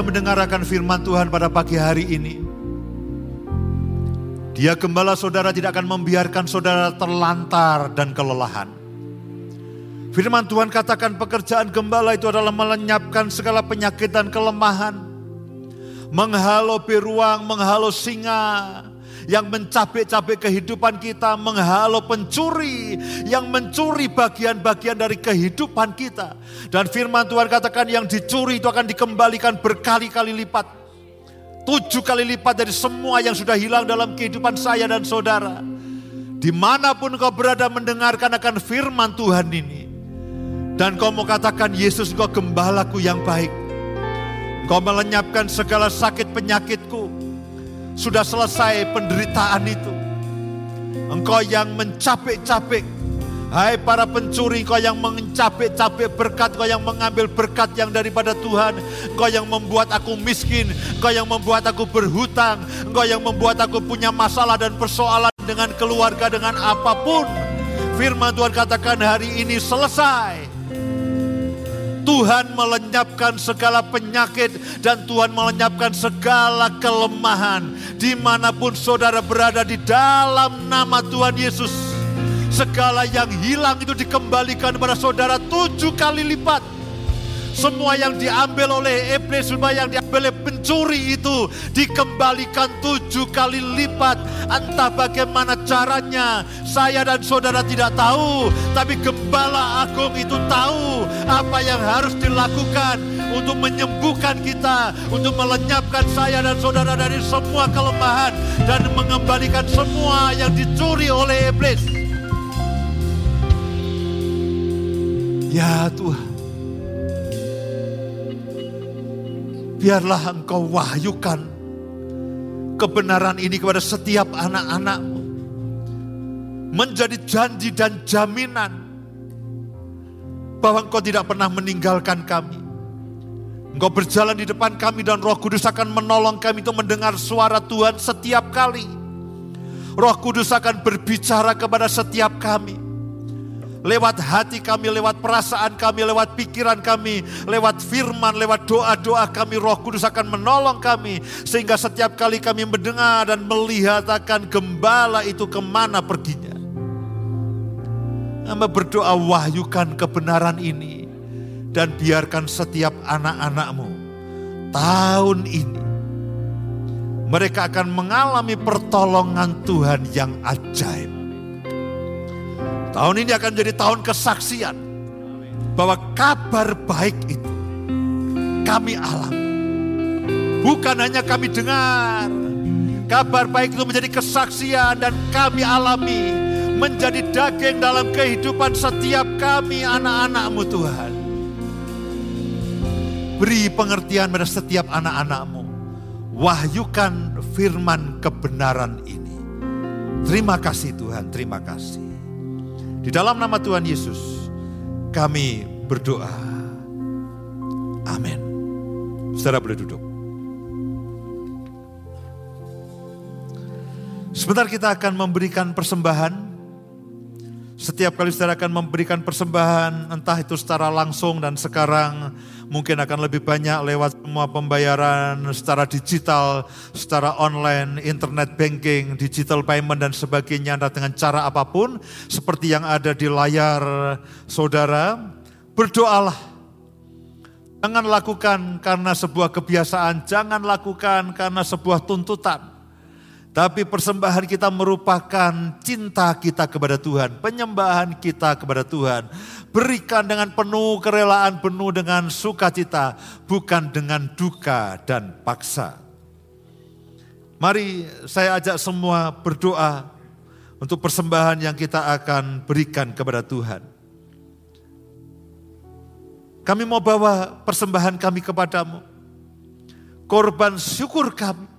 Bisa mendengarkan firman Tuhan pada pagi hari ini. Dia gembala saudara tidak akan membiarkan saudara terlantar dan kelelahan. Firman Tuhan katakan pekerjaan gembala itu adalah melenyapkan segala penyakit dan kelemahan. Menghalau beruang, menghalau singa, yang mencabik-cabik kehidupan kita, menghalau pencuri yang mencuri bagian-bagian dari kehidupan kita. Dan firman Tuhan katakan yang dicuri itu akan dikembalikan berkali-kali lipat. Tujuh kali lipat dari semua yang sudah hilang dalam kehidupan saya dan saudara. Di mana pun kau berada mendengarkan akan firman Tuhan ini. Dan kau mau katakan, Yesus kau gembalaku yang baik. Kau melenyapkan segala sakit penyakitku. Sudah selesai penderitaan itu. Engkau yang mencapek-capek Hai para pencuri, kau yang mencapek-capek berkat, kau yang mengambil berkat yang daripada Tuhan, kau yang membuat aku miskin, kau yang membuat aku berhutang, kau yang membuat aku punya masalah dan persoalan dengan keluarga, dengan apa pun. Firman Tuhan katakan hari ini selesai. Tuhan melenyapkan segala penyakit dan Tuhan melenyapkan segala kelemahan. Di mana pun saudara berada di dalam nama Tuhan Yesus Segala yang hilang itu dikembalikan kepada saudara tujuh kali lipat. Semua yang diambil oleh iblis, semua yang diambil oleh pencuri itu dikembalikan tujuh kali lipat. Entah bagaimana caranya, saya dan saudara tidak tahu. Tapi gembala agung itu tahu apa yang harus dilakukan untuk menyembuhkan kita, untuk melenyapkan saya dan saudara dari semua kelemahan dan mengembalikan semua yang dicuri oleh iblis. Ya Tuhan, biarlah Engkau wahyukan kebenaran ini kepada setiap anak-anakmu. Menjadi janji dan jaminan bahwa Engkau tidak pernah meninggalkan kami. Engkau berjalan di depan kami dan roh kudus akan menolong kami untuk mendengar suara Tuhan setiap kali. Roh kudus akan berbicara kepada setiap kami lewat hati kami, lewat perasaan kami, lewat pikiran kami, lewat firman, lewat doa-doa kami, Roh Kudus akan menolong kami sehingga setiap kali kami mendengar dan melihat akan gembala itu ke mana perginya. Hamba berdoa wahyukan kebenaran ini dan biarkan setiap anak-anakmu tahun ini mereka akan mengalami pertolongan Tuhan yang ajaib. Tahun ini akan jadi tahun kesaksian bahwa kabar baik itu kami alami. Bukan hanya kami dengar, kabar baik itu menjadi kesaksian dan kami alami menjadi daging dalam kehidupan setiap kami anak-anakmu Tuhan. Beri pengertian pada setiap anak-anakmu. Wahyukan firman kebenaran ini. Terima kasih Tuhan, terima kasih. Di dalam nama Tuhan Yesus, kami berdoa. Amin. Saudara boleh duduk. Sebentar kita akan memberikan persembahan. Setiap kali saudara akan memberikan persembahan, entah itu secara langsung dan sekarang mungkin akan lebih banyak lewat semua pembayaran secara digital, secara online, internet banking, digital payment dan sebagainya dengan cara apa pun seperti yang ada di layar saudara, berdoalah. Jangan lakukan karena sebuah kebiasaan, jangan lakukan karena sebuah tuntutan. Tapi persembahan kita merupakan cinta kita kepada Tuhan, penyembahan kita kepada Tuhan. Berikan dengan penuh kerelaan, penuh dengan sukacita, bukan dengan duka dan paksa. Mari saya ajak semua berdoa untuk persembahan yang kita akan berikan kepada Tuhan. Kami mau bawa persembahan kami kepadamu. Korban syukur kami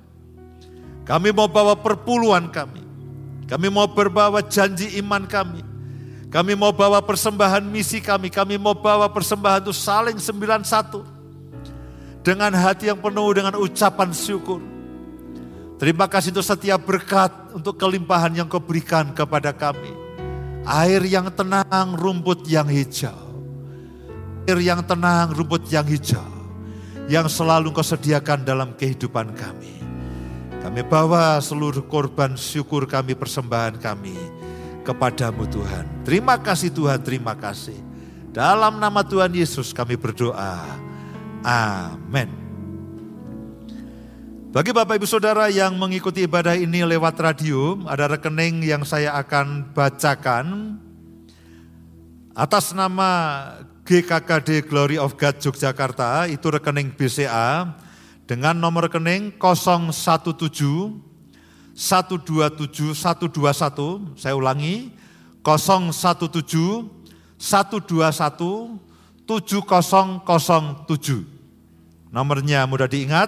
kami mau bawa perpuluhan kami. Kami mau berbawa janji iman kami. Kami mau bawa persembahan misi kami. Kami mau bawa persembahan itu saling sembilan satu. Dengan hati yang penuh dengan ucapan syukur. Terima kasih untuk setiap berkat, untuk kelimpahan yang kau berikan kepada kami. Air yang tenang, rumput yang hijau. Air yang tenang, rumput yang hijau. Yang selalu kau sediakan dalam kehidupan kami. Kami bawa seluruh korban syukur kami, persembahan kami kepadamu Tuhan. Terima kasih Tuhan, terima kasih. Dalam nama Tuhan Yesus kami berdoa. Amin. Bagi Bapak Ibu Saudara yang mengikuti ibadah ini lewat radio, ada rekening yang saya akan bacakan. Atas nama GKKD Glory of God Yogyakarta, itu rekening BCA dengan nomor rekening 017 127 121 saya ulangi 017 121 Nomornya mudah diingat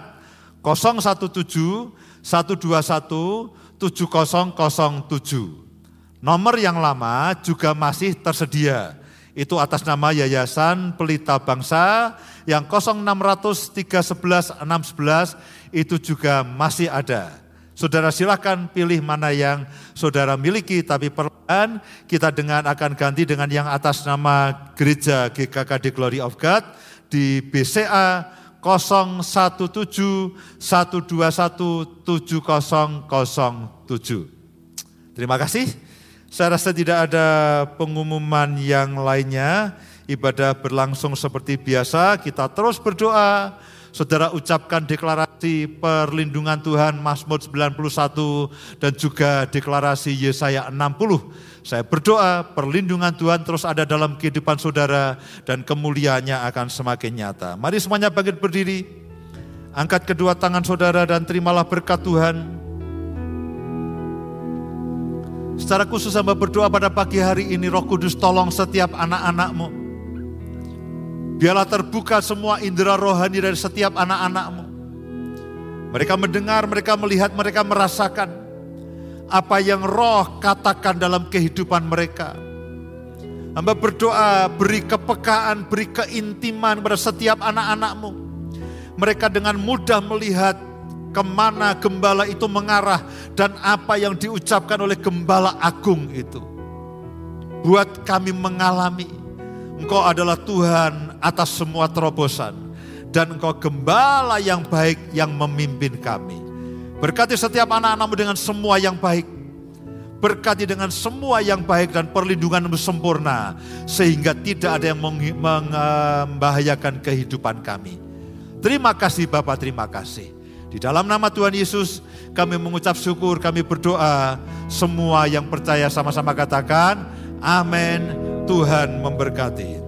017 121 7007. Nomor yang lama juga masih tersedia. Itu atas nama Yayasan Pelita Bangsa yang 0600 311 611 itu juga masih ada. Saudara silahkan pilih mana yang saudara miliki, tapi perlahan kita dengan akan ganti dengan yang atas nama Gereja GKKD Glory of God di BCA 017 121 7007. Terima kasih. Saya rasa tidak ada pengumuman yang lainnya. Ibadah berlangsung seperti biasa. Kita terus berdoa. Saudara ucapkan deklarasi perlindungan Tuhan Mazmur 91 dan juga deklarasi Yesaya 60. Saya berdoa perlindungan Tuhan terus ada dalam kehidupan saudara dan kemuliaannya akan semakin nyata. Mari semuanya bangkit berdiri. Angkat kedua tangan saudara dan terimalah berkat Tuhan. Secara khusus hamba berdoa pada pagi hari ini Roh Kudus tolong setiap anak-anakmu. Biarlah terbuka semua indera rohani dari setiap anak-anakmu. Mereka mendengar, mereka melihat, mereka merasakan apa yang roh katakan dalam kehidupan mereka. Hamba berdoa beri kepekaan, beri keintiman pada setiap anak-anakmu. Mereka dengan mudah melihat ke mana gembala itu mengarah dan apa yang diucapkan oleh gembala agung itu. Buat kami mengalami, Engkau adalah Tuhan atas semua terobosan. Dan Engkau gembala yang baik yang memimpin kami. Berkati setiap anak-anakmu dengan semua yang baik. Berkati dengan semua yang baik dan perlindunganmu sempurna. Sehingga tidak ada yang membahayakan kehidupan kami. Terima kasih Bapak, terima kasih. Di dalam nama Tuhan Yesus kami mengucap syukur, kami berdoa. Semua yang percaya sama-sama katakan, amin. Tuhan memberkati.